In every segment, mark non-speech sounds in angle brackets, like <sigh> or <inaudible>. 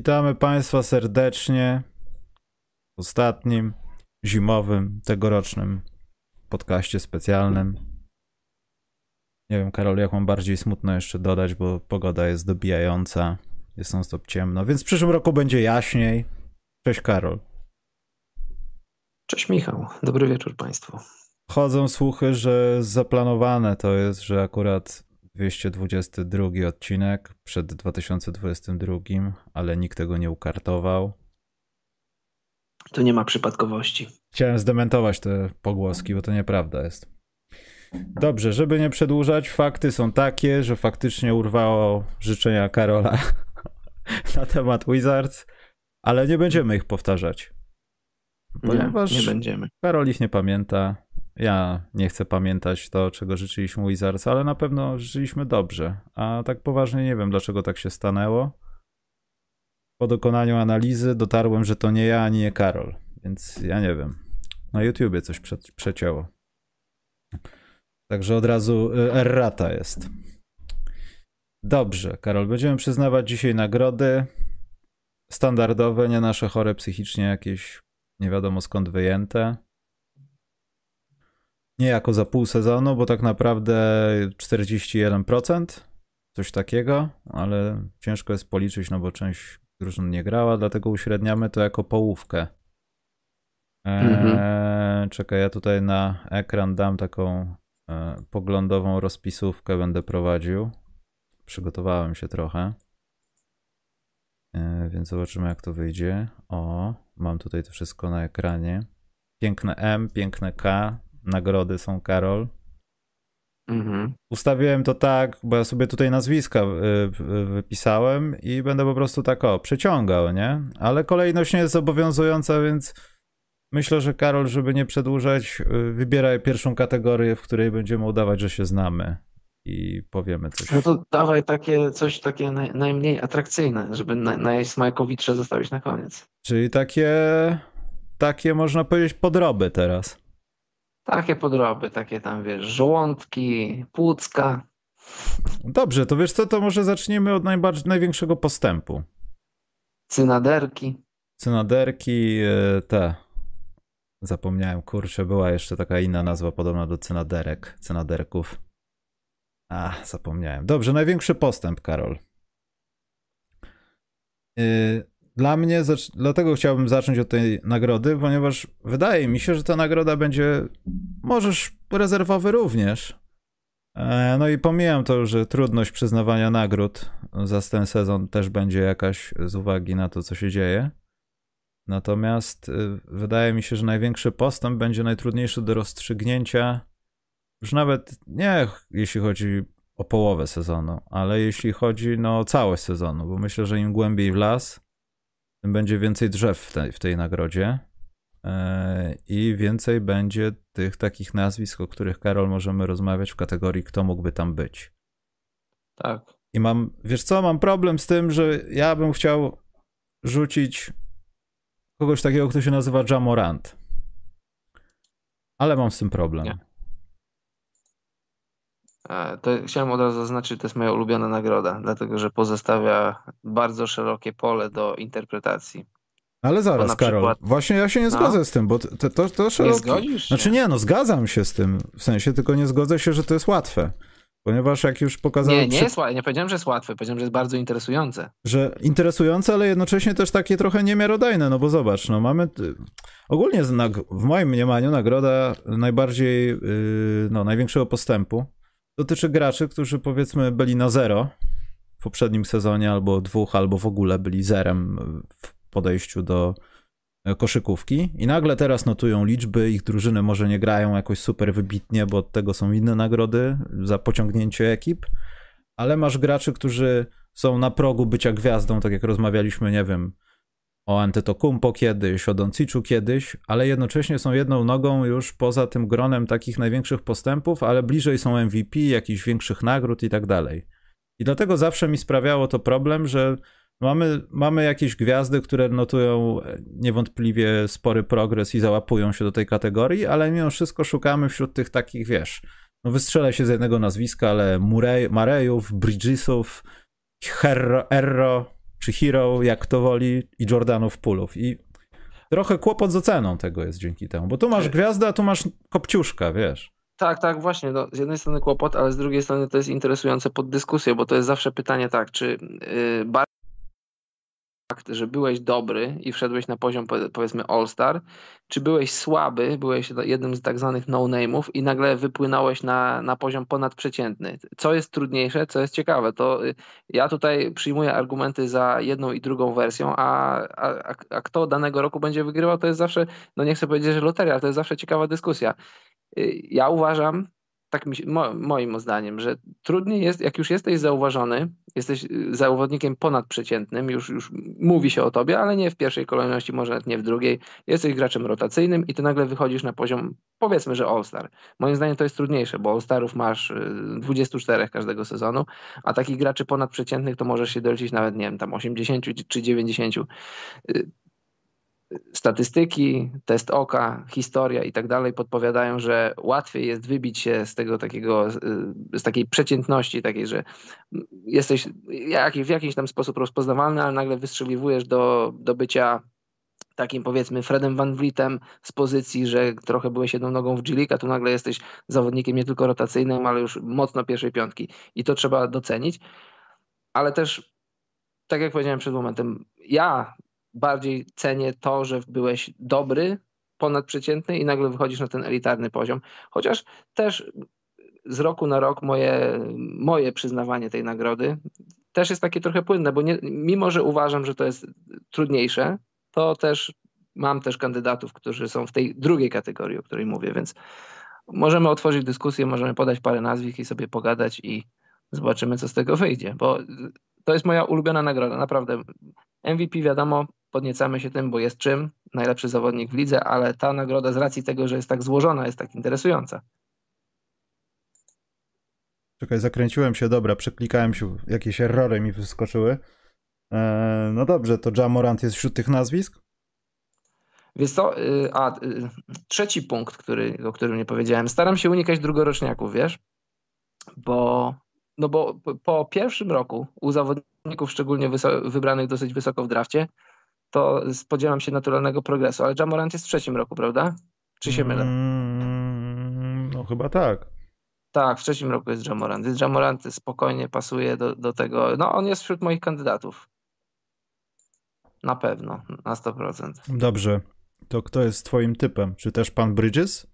Witamy Państwa serdecznie w ostatnim zimowym, tegorocznym podcaście specjalnym. Nie wiem, Karol, jak mam bardziej smutno jeszcze dodać, bo pogoda jest dobijająca, jest non stop ciemno, więc w przyszłym roku będzie jaśniej. Cześć, Karol. Cześć, Michał. Dobry wieczór Państwu. Chodzą słuchy, że zaplanowane to jest, że akurat 222 odcinek przed 2022, ale nikt tego nie ukartował. Tu nie ma przypadkowości. Chciałem zdementować te pogłoski, bo to nieprawda jest. Dobrze, żeby nie przedłużać, fakty są takie, że faktycznie urwało życzenia Karola <laughs> na temat Wizards, ale nie będziemy ich powtarzać. Ponieważ nie, nie będziemy. Karol ich nie pamięta, ja nie chcę pamiętać to, czego życzyliśmy Wizards, ale na pewno życzyliśmy dobrze. A tak poważnie nie wiem, dlaczego tak się stanęło. Po dokonaniu analizy dotarłem, że to nie ja, ani nie Karol. Więc ja nie wiem. Na YouTubie coś prze przecięło. Także od razu y, errata jest. Dobrze, Karol, będziemy przyznawać dzisiaj nagrody standardowe, nie nasze chore psychicznie jakieś nie wiadomo skąd wyjęte nie jako za pół sezonu, bo tak naprawdę 41%, coś takiego, ale ciężko jest policzyć, no bo część drużyn nie grała, dlatego uśredniamy to jako połówkę. Eee, mhm. Czekaj, ja tutaj na ekran dam taką e, poglądową rozpisówkę, będę prowadził. Przygotowałem się trochę. E, więc zobaczymy, jak to wyjdzie. O, mam tutaj to wszystko na ekranie. Piękne M, piękne K, nagrody są, Karol. Mhm. Ustawiłem to tak, bo ja sobie tutaj nazwiska y, wypisałem i będę po prostu tak o, przeciągał, nie? Ale kolejność nie jest zobowiązująca, więc myślę, że Karol, żeby nie przedłużać, y, wybieraj pierwszą kategorię, w której będziemy udawać, że się znamy i powiemy coś. No to dawaj takie coś takie naj, najmniej atrakcyjne, żeby na, najsmakowicze zostawić na koniec. Czyli takie, takie można powiedzieć podroby teraz. Takie podroby, takie tam wiesz, żołądki, płucka. Dobrze, to wiesz co, to może zaczniemy od najbardziej, największego postępu. Cynaderki. Cynaderki, e, te. Zapomniałem, kurczę, była jeszcze taka inna nazwa podobna do cynaderek, cynaderków. A, zapomniałem. Dobrze, największy postęp, Karol. Yy, dla mnie, dlatego chciałbym zacząć od tej nagrody, ponieważ wydaje mi się, że ta nagroda będzie, możesz rezerwowy również. E, no i pomijam to, że trudność przyznawania nagród za ten sezon też będzie jakaś z uwagi na to, co się dzieje. Natomiast y, wydaje mi się, że największy postęp będzie najtrudniejszy do rozstrzygnięcia, już nawet nie jeśli chodzi o połowę sezonu, ale jeśli chodzi no, o całość sezonu, bo myślę, że im głębiej w las, tym będzie więcej drzew w tej, w tej nagrodzie e, i więcej będzie tych takich nazwisk, o których Karol możemy rozmawiać w kategorii kto mógłby tam być. Tak. I mam, wiesz co, mam problem z tym, że ja bym chciał rzucić kogoś takiego, kto się nazywa Jamorant. Ale mam z tym problem. Nie. E, to chciałem od razu zaznaczyć, to jest moja ulubiona nagroda, dlatego że pozostawia bardzo szerokie pole do interpretacji. Ale zaraz, Karol, przykład... właśnie ja się nie no. zgodzę no. z tym, bo to, to, to szerokie... Nie zgodzisz Znaczy nie, no zgadzam się z tym, w sensie tylko nie zgodzę się, że to jest łatwe. Ponieważ jak już pokazałem... Nie, nie jest łatwe, nie powiedziałem, że jest łatwe, powiedziałem, że jest bardzo interesujące. Że interesujące, ale jednocześnie też takie trochę niemiarodajne, no bo zobacz, no mamy... Ogólnie w moim mniemaniu nagroda najbardziej, yy, no największego postępu dotyczy graczy, którzy powiedzmy byli na zero w poprzednim sezonie, albo dwóch, albo w ogóle byli zerem w podejściu do e, koszykówki. I nagle teraz notują liczby, ich drużyny może nie grają jakoś super wybitnie, bo od tego są inne nagrody za pociągnięcie ekip, ale masz graczy, którzy są na progu bycia gwiazdą, tak jak rozmawialiśmy, nie wiem, o Antetokumpo kiedyś, o Donciczu kiedyś, ale jednocześnie są jedną nogą już poza tym gronem takich największych postępów, ale bliżej są MVP, jakichś większych nagród i tak dalej. I dlatego zawsze mi sprawiało to problem, że mamy, mamy jakieś gwiazdy, które notują niewątpliwie spory progres i załapują się do tej kategorii, ale mimo wszystko szukamy wśród tych takich, wiesz, no wystrzelę się z jednego nazwiska, ale Murray, Marejów, Bridgesów, Herro, Erro, czy Hero, jak to woli, i Jordanów Pulów. I trochę kłopot z oceną tego jest dzięki temu, bo tu masz gwiazdę, a tu masz kopciuszka, wiesz. Tak, tak, właśnie. No, z jednej strony kłopot, ale z drugiej strony to jest interesujące pod dyskusję, bo to jest zawsze pytanie tak, czy yy, fakt, że byłeś dobry i wszedłeś na poziom powiedzmy All-Star, czy byłeś słaby, byłeś jednym z tak zwanych no-name'ów i nagle wypłynąłeś na, na poziom ponadprzeciętny. Co jest trudniejsze, co jest ciekawe, to y, ja tutaj przyjmuję argumenty za jedną i drugą wersją, a, a, a kto danego roku będzie wygrywał, to jest zawsze, no nie chcę powiedzieć, że loteria, ale to jest zawsze ciekawa dyskusja. Y, ja uważam, tak mi, mo, moim zdaniem, że trudniej jest, jak już jesteś zauważony, jesteś y, zawodnikiem ponadprzeciętnym, już, już mówi się o tobie, ale nie w pierwszej kolejności, może nawet nie w drugiej. Jesteś graczem rotacyjnym i ty nagle wychodzisz na poziom, powiedzmy, że All-Star. Moim zdaniem to jest trudniejsze, bo All-Starów masz 24 y, każdego sezonu, a takich graczy ponadprzeciętnych to możesz się dolecić nawet, nie wiem, tam 80 czy 90 statystyki, test oka, historia i tak dalej podpowiadają, że łatwiej jest wybić się z tego takiego, z takiej przeciętności, takiej, że jesteś w jakiś tam sposób rozpoznawalny, ale nagle wystrzeliwujesz do, do bycia takim powiedzmy Fredem Van Vlietem z pozycji, że trochę byłeś jedną nogą w G-League, tu nagle jesteś zawodnikiem nie tylko rotacyjnym, ale już mocno pierwszej piątki. I to trzeba docenić, ale też tak jak powiedziałem przed momentem, ja bardziej cenię to, że byłeś dobry, ponadprzeciętny i nagle wychodzisz na ten elitarny poziom. Chociaż też z roku na rok moje, moje przyznawanie tej nagrody też jest takie trochę płynne, bo nie, mimo, że uważam, że to jest trudniejsze, to też mam też kandydatów, którzy są w tej drugiej kategorii, o której mówię, więc możemy otworzyć dyskusję, możemy podać parę nazwisk i sobie pogadać i zobaczymy, co z tego wyjdzie, bo to jest moja ulubiona nagroda, naprawdę. MVP wiadomo, podniecamy się tym, bo jest czym, najlepszy zawodnik w lidze, ale ta nagroda z racji tego, że jest tak złożona, jest tak interesująca. Czekaj, zakręciłem się, dobra, przeklikałem się, jakieś errory mi wyskoczyły. Eee, no dobrze, to Jamorant jest wśród tych nazwisk? Wiesz co, y, a y, trzeci punkt, który, o którym nie powiedziałem. Staram się unikać drugoroczniaków, wiesz? Bo, no bo po pierwszym roku u zawodników, szczególnie wybranych dosyć wysoko w drafcie, to spodziewam się naturalnego progresu. Ale Jamorant jest w trzecim roku, prawda? Czy się mylę? Mm, no chyba tak. Tak, w trzecim roku jest Jamorant. Jamorant spokojnie pasuje do, do tego. No on jest wśród moich kandydatów. Na pewno, na 100%. Dobrze. To kto jest twoim typem? Czy też pan Bridges?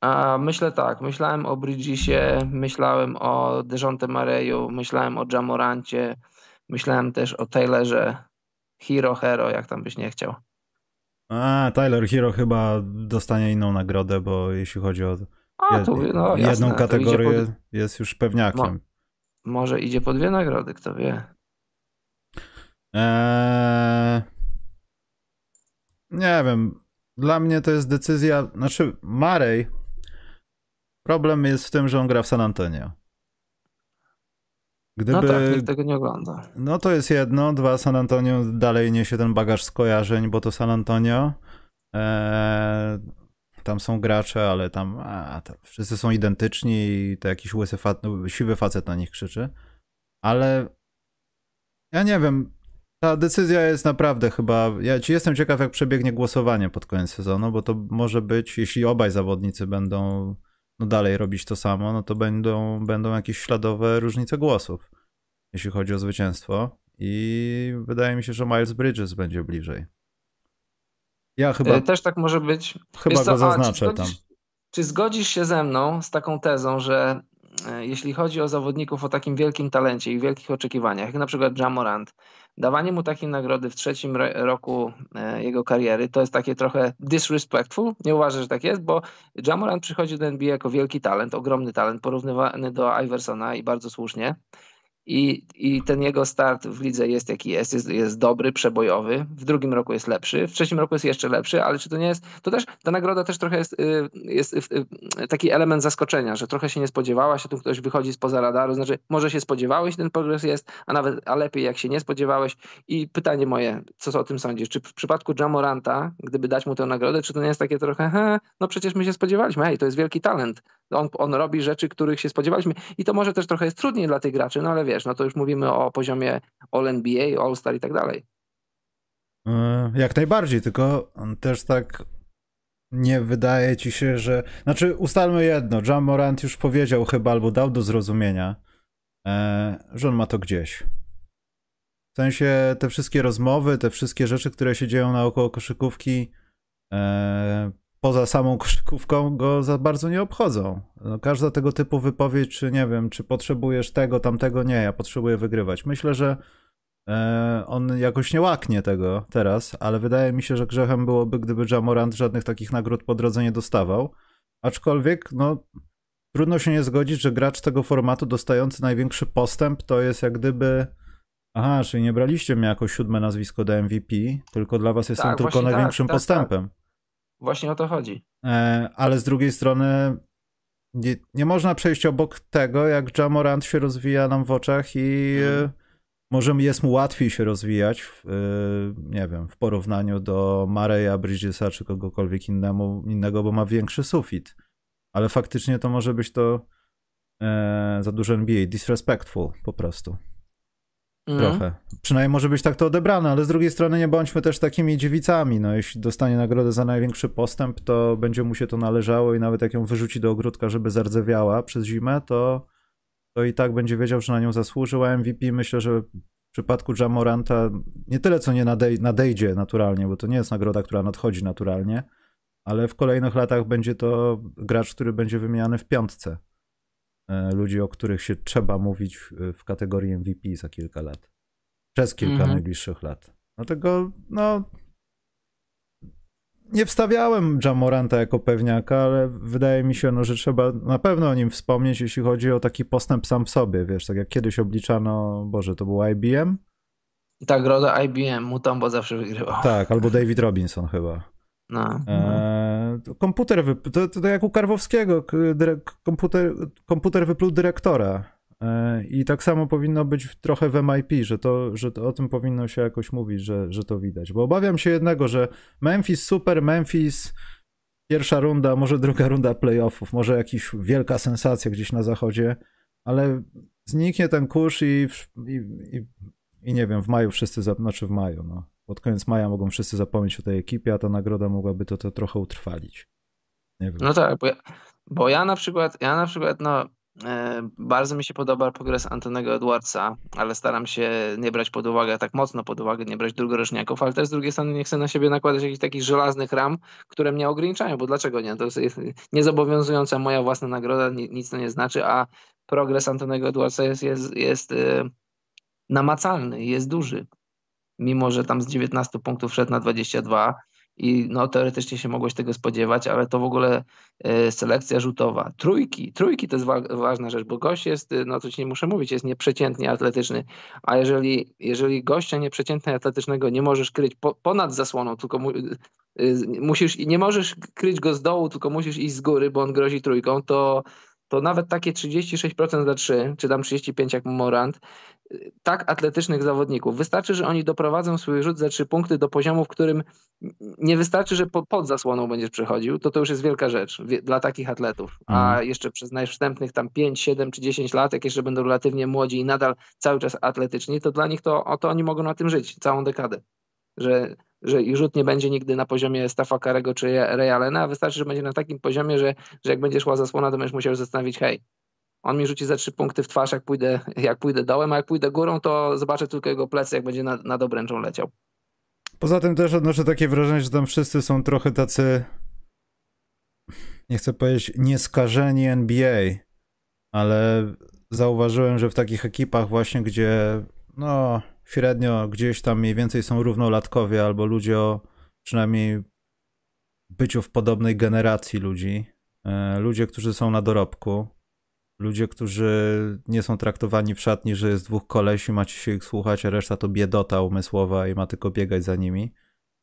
A, myślę tak. Myślałem o Bridgesie, myślałem o Dejonte Mareju, myślałem o Jamorancie, myślałem też o Taylorze Hero Hero, jak tam byś nie chciał. A, Tyler Hero chyba dostanie inną nagrodę, bo jeśli chodzi o A, tu, no, jedną jasne, kategorię, pod... jest już pewniakiem. Mo może idzie po dwie nagrody, kto wie. Eee... Nie wiem. Dla mnie to jest decyzja. Znaczy, Marej. Problem jest w tym, że on gra w San Antonio. Gdyby... No tak, nikt tego nie ogląda. No to jest jedno. Dwa, San Antonio dalej niesie ten bagaż skojarzeń, bo to San Antonio. Eee, tam są gracze, ale tam a, wszyscy są identyczni i to jakiś łysy fat, siwy facet na nich krzyczy. Ale ja nie wiem. Ta decyzja jest naprawdę chyba. Ja ci jestem ciekaw, jak przebiegnie głosowanie pod koniec sezonu, bo to może być, jeśli obaj zawodnicy będą no dalej robić to samo, no to będą, będą jakieś śladowe różnice głosów, jeśli chodzi o zwycięstwo. I wydaje mi się, że Miles Bridges będzie bliżej. Ja chyba. E, też tak może być. Chyba go zaznaczę a, czy zgodzisz, tam. Czy zgodzisz się ze mną z taką tezą, że e, jeśli chodzi o zawodników o takim wielkim talencie i wielkich oczekiwaniach, jak na przykład Jamorant, dawanie mu takiej nagrody w trzecim roku e, jego kariery to jest takie trochę disrespectful. Nie uważasz, że tak jest, bo Jamoran przychodzi do NBA jako wielki talent, ogromny talent, porównywany do Iversona i bardzo słusznie i, i ten jego start w lidze jest jaki jest, jest, jest dobry, przebojowy, w drugim roku jest lepszy, w trzecim roku jest jeszcze lepszy, ale czy to nie jest, to też, ta nagroda też trochę jest, y, jest y, y, taki element zaskoczenia, że trochę się nie spodziewałaś, a tu ktoś wychodzi spoza radaru, znaczy może się spodziewałeś, ten progres jest, a nawet, a lepiej jak się nie spodziewałeś. I pytanie moje, co o tym sądzisz, czy w przypadku Jamoranta, gdyby dać mu tę nagrodę, czy to nie jest takie trochę, he, no przecież my się spodziewaliśmy, hej, to jest wielki talent, On, on robi rzeczy, których się spodziewaliśmy i to może też trochę jest trudniej dla tych graczy, no ale wiesz, no to już mówimy o poziomie All-NBA, All-Star i tak dalej. E, jak najbardziej, tylko też tak nie wydaje ci się, że... Znaczy ustalmy jedno, John Morant już powiedział chyba, albo dał do zrozumienia, e, że on ma to gdzieś. W sensie te wszystkie rozmowy, te wszystkie rzeczy, które się dzieją naokoło koszykówki, e, poza samą koszykówką go za bardzo nie obchodzą. No, każda tego typu wypowiedź, czy nie wiem, czy potrzebujesz tego, tamtego, nie, ja potrzebuję wygrywać. Myślę, że e, on jakoś nie łaknie tego teraz, ale wydaje mi się, że grzechem byłoby, gdyby Jamorant żadnych takich nagród po drodze nie dostawał. Aczkolwiek, no, trudno się nie zgodzić, że gracz tego formatu dostający największy postęp to jest jak gdyby Aha, czyli nie braliście mnie jako siódme nazwisko do MVP, tylko dla was jestem Tak, tylko właśnie tak, największym tak, postępem. Właśnie o to chodzi. E, ale z drugiej strony nie, nie można przejść obok tego, jak Jamorant się rozwija nam w oczach i e, może jest mu łatwiej się rozwijać, w, e, nie wiem, w porównaniu do Mareya, Bridgesa czy kogokolwiek innemu, innego, bo ma większy sufit. Ale faktycznie to może być to e, za dużo NBA, disrespectful po prostu. Mhm. Trochę. Przynajmniej może być tak to odebrane, ale z drugiej strony nie bądźmy też takimi dziewicami. No, jeśli dostanie nagrodę za największy postęp, to będzie mu się to należało i nawet jak ją wyrzuci do ogródka, żeby zardzewiała przez zimę, to, to i tak będzie wiedział, że na nią zasłużył. A MVP myślę, że w przypadku Jamoranta nie tyle co nie nadej- nadejdzie naturalnie, bo to nie jest nagroda, która nadchodzi naturalnie, ale w kolejnych latach będzie to gracz, który będzie wymieniany w piątce ludzi, o których się trzeba mówić w- kategorii MVP za kilka lat. Przez kilka Mhm. najbliższych lat. Dlatego, no. Nie wstawiałem Jamoranta jako pewniaka, ale wydaje mi się, no, że trzeba na pewno o nim wspomnieć, jeśli chodzi o taki postęp sam w sobie. Wiesz, tak jak kiedyś obliczano, Boże, to był IBM? Ta nagroda IBM, Mutombo zawsze wygrywał. Tak, albo David Robinson chyba. No. Eee, komputer, wyp- to, to, to jak u Karwowskiego, komputer, komputer wypluł dyrektora. Eee, I tak samo powinno być trochę w MIP, że, to, że to, o tym powinno się jakoś mówić, że, że to widać. Bo obawiam się jednego, że Memphis super, Memphis pierwsza runda, może druga runda playoffów, może jakaś wielka sensacja gdzieś na zachodzie, ale zniknie ten kurz i, i, i, i nie wiem, w maju wszyscy, znaczy w maju, no. Pod koniec maja mogą wszyscy zapomnieć o tej ekipie, a ta nagroda mogłaby to, to trochę utrwalić. No tak, bo ja, bo ja na przykład, ja na przykład, no, e, bardzo mi się podoba progres Antonego Edwardsa, ale staram się nie brać pod uwagę, tak mocno pod uwagę, nie brać drugoroczniaków, ale też z drugiej strony nie chcę na siebie nakładać jakichś takich żelaznych ram, które mnie ograniczają, bo dlaczego nie? To jest, niezobowiązująca moja własna nagroda, ni- nic to nie znaczy, a progres Antonego Edwardsa jest, jest, jest e, namacalny, jest duży. Mimo, że tam z 19 punktów wszedł na 22 i no teoretycznie się mogłeś tego spodziewać, ale to w ogóle e, selekcja rzutowa. Trójki, trójki to jest wa ważna rzecz, bo gość jest, e, no to ci nie muszę mówić, jest nieprzeciętnie atletyczny, a jeżeli, jeżeli gościa nieprzeciętnie atletycznego nie możesz kryć po, ponad zasłoną, tylko mu, y, musisz, nie możesz kryć go z dołu, tylko musisz iść z góry, bo on grozi trójką, to, to nawet takie 36% za 3, czy tam 35 jak Morant, y, tak atletycznych zawodników. Wystarczy, że oni doprowadzą swój rzut za 3 punkty do poziomu, w którym nie wystarczy, że po, pod zasłoną będziesz przechodził, to to już jest wielka rzecz dla takich atletów. A Mhm. jeszcze przez najwstępnych tam 5, 7 czy 10 lat, jak jeszcze będą relatywnie młodzi i nadal cały czas atletyczni, to dla nich to, o to oni mogą na tym żyć całą dekadę. Że, że ich rzut nie będzie nigdy na poziomie Staffa Karego czy Ray Allena, a wystarczy, że będzie na takim poziomie, że, że jak będzie szła zasłona, to będziesz musiał zastanowić, hej, on mi rzuci za trzy punkty w twarz, jak pójdę, jak pójdę dołem, a jak pójdę górą, to zobaczę tylko jego plecy, jak będzie nad, nad obręczą leciał. Poza tym też odnoszę takie wrażenie, że tam wszyscy są trochę tacy, nie chcę powiedzieć nieskażeni NBA, ale zauważyłem, że w takich ekipach właśnie, gdzie no średnio gdzieś tam mniej więcej są równolatkowie albo ludzie o przynajmniej byciu w podobnej generacji ludzi, e, ludzie, którzy są na dorobku, ludzie, którzy nie są traktowani w szatni, że jest dwóch kolesi, macie się ich słuchać, a reszta to biedota umysłowa i ma tylko biegać za nimi.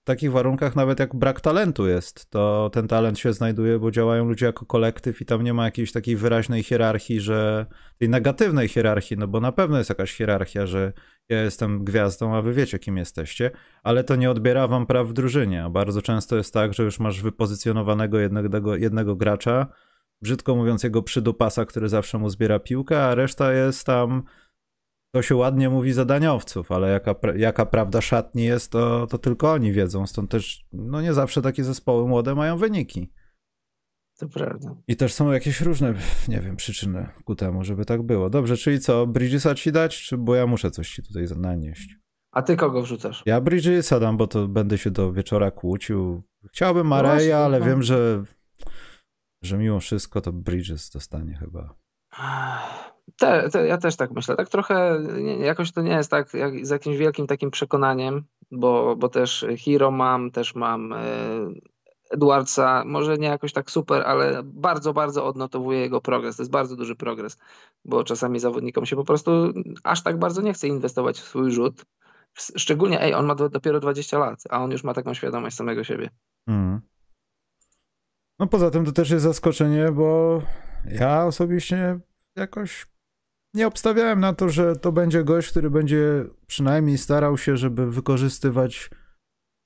Takich warunkach nawet jak brak talentu jest, to ten talent się znajduje, bo działają ludzie jako kolektyw i tam nie ma jakiejś takiej wyraźnej hierarchii, że tej negatywnej hierarchii, no bo na pewno jest jakaś hierarchia, że ja jestem gwiazdą, a wy wiecie kim jesteście, ale to nie odbiera wam praw w drużynie. A bardzo często jest tak, że już masz wypozycjonowanego jednego, jednego gracza, brzydko mówiąc, jego przydupasa, który zawsze mu zbiera piłkę, a reszta jest tam, to się ładnie mówi zadaniowców, ale jaka, jaka prawda szatni jest, to, to tylko oni wiedzą. Stąd też, no nie zawsze takie zespoły młode mają wyniki. To prawda. I też są jakieś różne, nie wiem, przyczyny ku temu, żeby tak było. Dobrze, czyli co, Bridgesa ci dać, czy bo ja muszę coś ci tutaj nanieść? A ty kogo wrzucasz? Ja Bridgesa dam, bo to będę się do wieczora kłócił. Chciałbym Mareja, ale no. wiem, że, że mimo wszystko to Bridges dostanie chyba. Te, te, ja też tak myślę. Tak trochę, nie, jakoś to nie jest tak jak, z jakimś wielkim takim przekonaniem, bo, bo też Hero mam, też mam e, Edwardsa, może nie jakoś tak super, ale bardzo, bardzo odnotowuje jego progres. To jest bardzo duży progres, bo czasami zawodnikom się po prostu aż tak bardzo nie chce inwestować w swój rzut. Szczególnie, ej, on ma dopiero 20 lat, a on już ma taką świadomość samego siebie. Mm. No poza tym to też jest zaskoczenie, bo ja osobiście jakoś nie obstawiałem na to, że to będzie gość, który będzie przynajmniej starał się, żeby wykorzystywać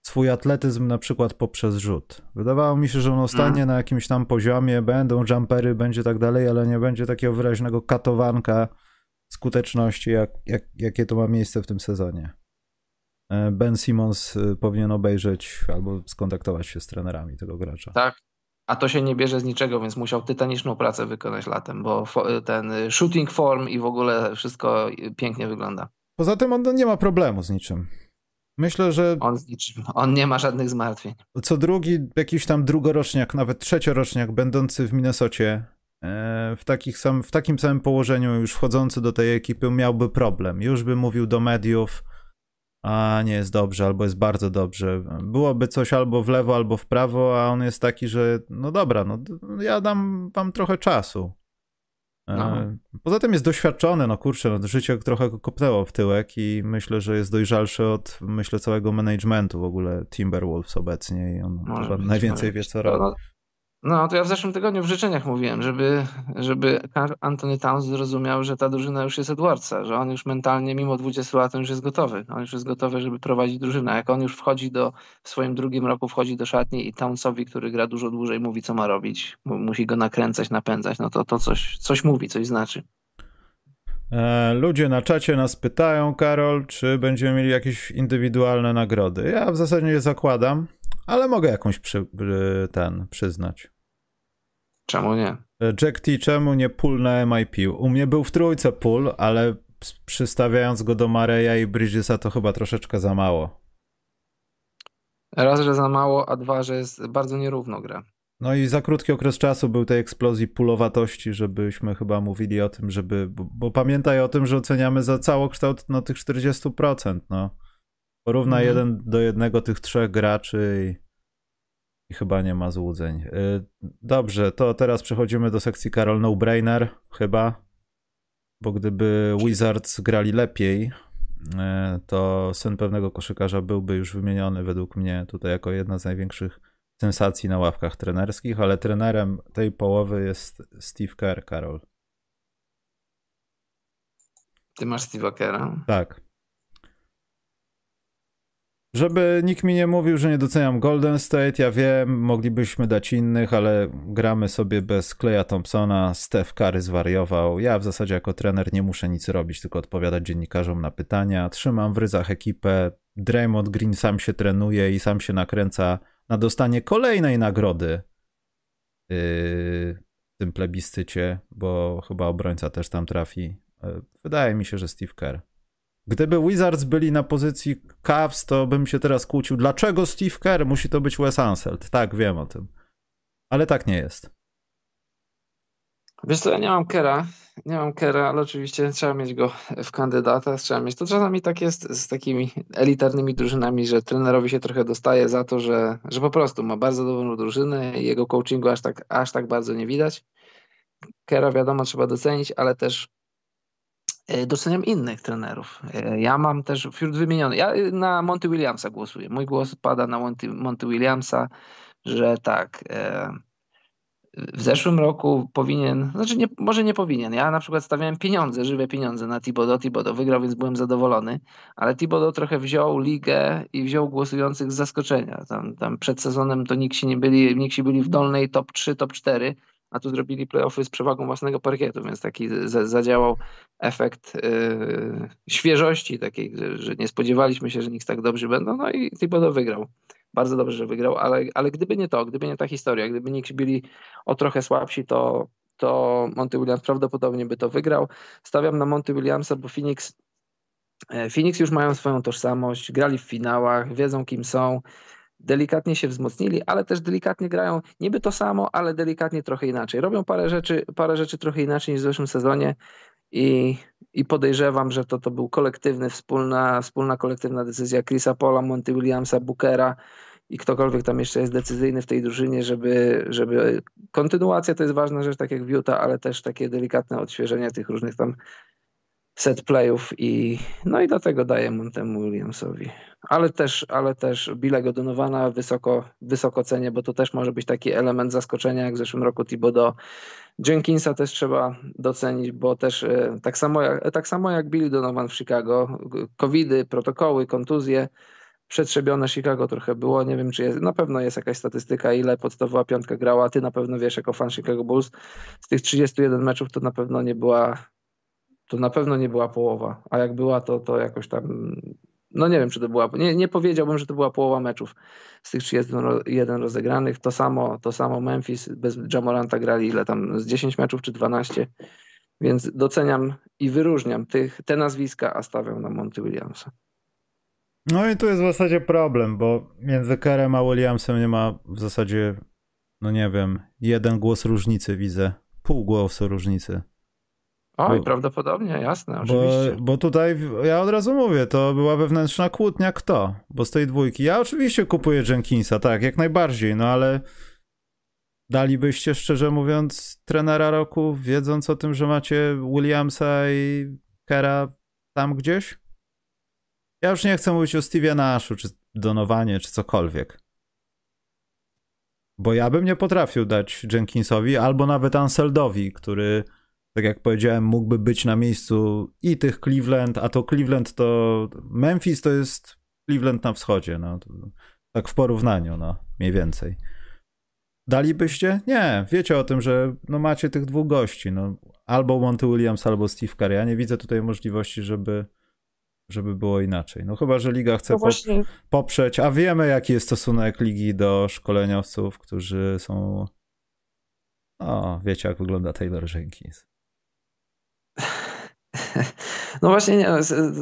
swój atletyzm na przykład poprzez rzut. Wydawało mi się, że on ostanie mm. na jakimś tam poziomie, będą jumpery, będzie tak dalej, ale nie będzie takiego wyraźnego katowanka skuteczności, jak, jak, jakie to ma miejsce w tym sezonie. E, ben Simmons e, powinien obejrzeć albo skontaktować się z trenerami tego gracza. Tak, a to się nie bierze z niczego, więc musiał tytaniczną pracę wykonać latem, bo ten shooting form i w ogóle wszystko pięknie wygląda. Poza tym on nie ma problemu z niczym. Myślę, że. On, z niczym, on nie ma żadnych zmartwień. Co drugi, jakiś tam drugoroczniak, nawet trzecioroczniak, będący w Minnesocie, e, w, takich sam, w takim samym położeniu, już wchodzący do tej ekipy, miałby problem. Już by mówił do mediów, a nie jest dobrze, albo jest bardzo dobrze. Byłoby coś albo w lewo, albo w prawo, a on jest taki, że no dobra, no ja dam wam trochę czasu. E, no. Poza tym jest doświadczony, no kurczę, no, życie trochę go kopnęło w tyłek i myślę, że jest dojrzalszy od, myślę, całego managementu w ogóle Timberwolves obecnie i on chyba najwięcej wie, co robi. No, to ja w zeszłym tygodniu w życzeniach mówiłem, żeby, żeby Anthony Towns zrozumiał, że ta drużyna już jest Edwardsa, że on już mentalnie, mimo 20 lat, już jest gotowy. On już jest gotowy, żeby prowadzić drużynę. Jak on już wchodzi do, w swoim drugim roku wchodzi do szatni i Townsowi, który gra dużo dłużej, mówi, co ma robić, musi go nakręcać, napędzać, no to to coś, coś mówi, coś znaczy. E, ludzie na czacie nas pytają, Karol, czy będziemy mieli jakieś indywidualne nagrody. Ja w zasadzie nie zakładam, ale mogę jakąś przy, ten przyznać. Czemu nie? E, Jack T, czemu nie pull na MIP? U mnie był w trójce pull, ale przystawiając go do Mareja i Bridgesa to chyba troszeczkę za mało. Raz, że za mało, a dwa, że jest bardzo nierówno gra. No i za krótki okres czasu był tej eksplozji pulowatości, żebyśmy chyba mówili o tym, żeby. Bo, bo pamiętaj o tym, że oceniamy za całokształt no, tych 40%. No. Porówna mhm. jeden do jednego tych trzech graczy i, i, chyba nie ma złudzeń. Y, dobrze, to teraz przechodzimy do sekcji Karol No-Brainer, chyba. Bo gdyby Wizards grali lepiej, y, to syn pewnego koszykarza byłby już wymieniony według mnie tutaj jako jedna z największych sensacji na ławkach trenerskich, ale trenerem tej połowy jest Steve Kerr, Karol. Ty masz Steve'a Kerra? Tak. Żeby nikt mi nie mówił, że nie doceniam Golden State, ja wiem, moglibyśmy dać innych, ale gramy sobie bez Kleja Thompsona, Steph Curry zwariował. Ja w zasadzie jako trener nie muszę nic robić, tylko odpowiadać dziennikarzom na pytania. Trzymam w ryzach ekipę. Draymond Green sam się trenuje i sam się nakręca na dostanie kolejnej nagrody yy, w tym plebiscycie, bo chyba obrońca też tam trafi. Yy, wydaje mi się, że Steve Kerr. Gdyby Wizards byli na pozycji Cavs, to bym się teraz kłócił. Dlaczego Steve Kerr musi to być Wes Anseld? Tak, wiem o tym. Ale tak nie jest. Wiesz co, ja nie mam Kera, nie mam Kera, ale oczywiście trzeba mieć go w kandydatach, trzeba mieć. To czasami tak jest z takimi elitarnymi drużynami, że trenerowi się trochę dostaje za to, że, że po prostu ma bardzo dobrą drużynę i jego coachingu aż tak, aż tak bardzo nie widać. Kera wiadomo trzeba docenić, ale też e, doceniam innych trenerów. E, ja mam też wśród wymienionych, ja na Monty Williamsa głosuję. Mój głos pada na Monty, Monty Williamsa, że tak... E, w zeszłym roku powinien, znaczy nie, może nie powinien. Ja na przykład stawiałem pieniądze, żywe pieniądze na Thibodeau. Thibodeau wygrał, więc byłem zadowolony, ale Thibodeau trochę wziął ligę i wziął głosujących z zaskoczenia. Tam, tam przed sezonem to nikt się nie byli, nikt się byli w dolnej top 3, top 4, a tu zrobili playoffy z przewagą własnego parkietu, więc taki zadziałał efekt yy, świeżości takiej, że, że, nie spodziewaliśmy się, że Knicks tak dobrze będą, no i Thibodeau wygrał. Bardzo dobrze, że wygrał, ale, ale gdyby nie to, gdyby nie ta historia, gdyby Knicks byli o trochę słabsi, to, to Monty Williams prawdopodobnie by to wygrał. Stawiam na Monty Williamsa, bo Phoenix, e, Phoenix już mają swoją tożsamość, grali w finałach, wiedzą kim są, delikatnie się wzmocnili, ale też delikatnie grają niby to samo, ale delikatnie trochę inaczej. Robią parę rzeczy, parę rzeczy trochę inaczej niż w zeszłym sezonie i, i podejrzewam, że to, to był kolektywny, wspólna, wspólna kolektywna decyzja Chrisa Paula, Monty Williamsa, Bookera i ktokolwiek tam jeszcze jest decyzyjny w tej drużynie, żeby, żeby kontynuacja to jest ważna rzecz, tak jak w Utah, ale też takie delikatne odświeżenie tych różnych tam set playów i no i dlatego daję Montemu Williamsowi. Ale też, ale też Billego Donowana wysoko, wysoko cenię, bo to też może być taki element zaskoczenia, jak w zeszłym roku Thibodeau. Jenkinsa też trzeba docenić, bo też e, tak samo jak, tak samo jak Billy Donovan w Chicago, covidy, protokoły, kontuzje, przetrzebione Chicago trochę było. Nie wiem, czy jest, na pewno jest jakaś statystyka, ile podstawowa piątka grała. Ty na pewno wiesz, jako fan Chicago Bulls, z tych 31 meczów to na pewno nie była to na pewno nie była połowa, a jak była, to, to jakoś tam, no nie wiem, czy to była, nie, nie powiedziałbym, że to była połowa meczów z tych 31 rozegranych, to samo, to samo Memphis bez Jamoranta grali ile tam, z 10 meczów czy 12, więc doceniam i wyróżniam tych, te nazwiska, a stawiam na Monty Williamsa. No i tu jest w zasadzie problem, bo między Kerem a Williamsem nie ma w zasadzie, no nie wiem, jeden głos różnicy widzę, pół głosu różnicy. Oj, bo, prawdopodobnie, jasne, oczywiście. Bo, bo tutaj ja od razu mówię, to była wewnętrzna kłótnia kto, bo z tej dwójki. Ja oczywiście kupuję Jenkinsa, tak, jak najbardziej, no ale dalibyście szczerze mówiąc trenera roku, wiedząc o tym, że macie Williamsa i Kera tam gdzieś? Ja już nie chcę mówić o Stevie Nashu, czy Donowanie, czy cokolwiek. Bo ja bym nie potrafił dać Jenkinsowi, albo nawet Anseldowi, który tak jak powiedziałem, mógłby być na miejscu i tych Cleveland, a to Cleveland to Memphis to jest Cleveland na wschodzie, no. Tak w porównaniu, no, mniej więcej. Dalibyście? Nie, wiecie o tym, że no macie tych dwóch gości, no. Albo Monty Williams, albo Steve Curry. Ja nie widzę tutaj możliwości, żeby, żeby było inaczej. No chyba, że liga chce no poprzeć, a wiemy jaki jest stosunek ligi do szkoleniowców, którzy są o, wiecie jak wygląda Taylor Jenkins. <laughs> No właśnie, nie,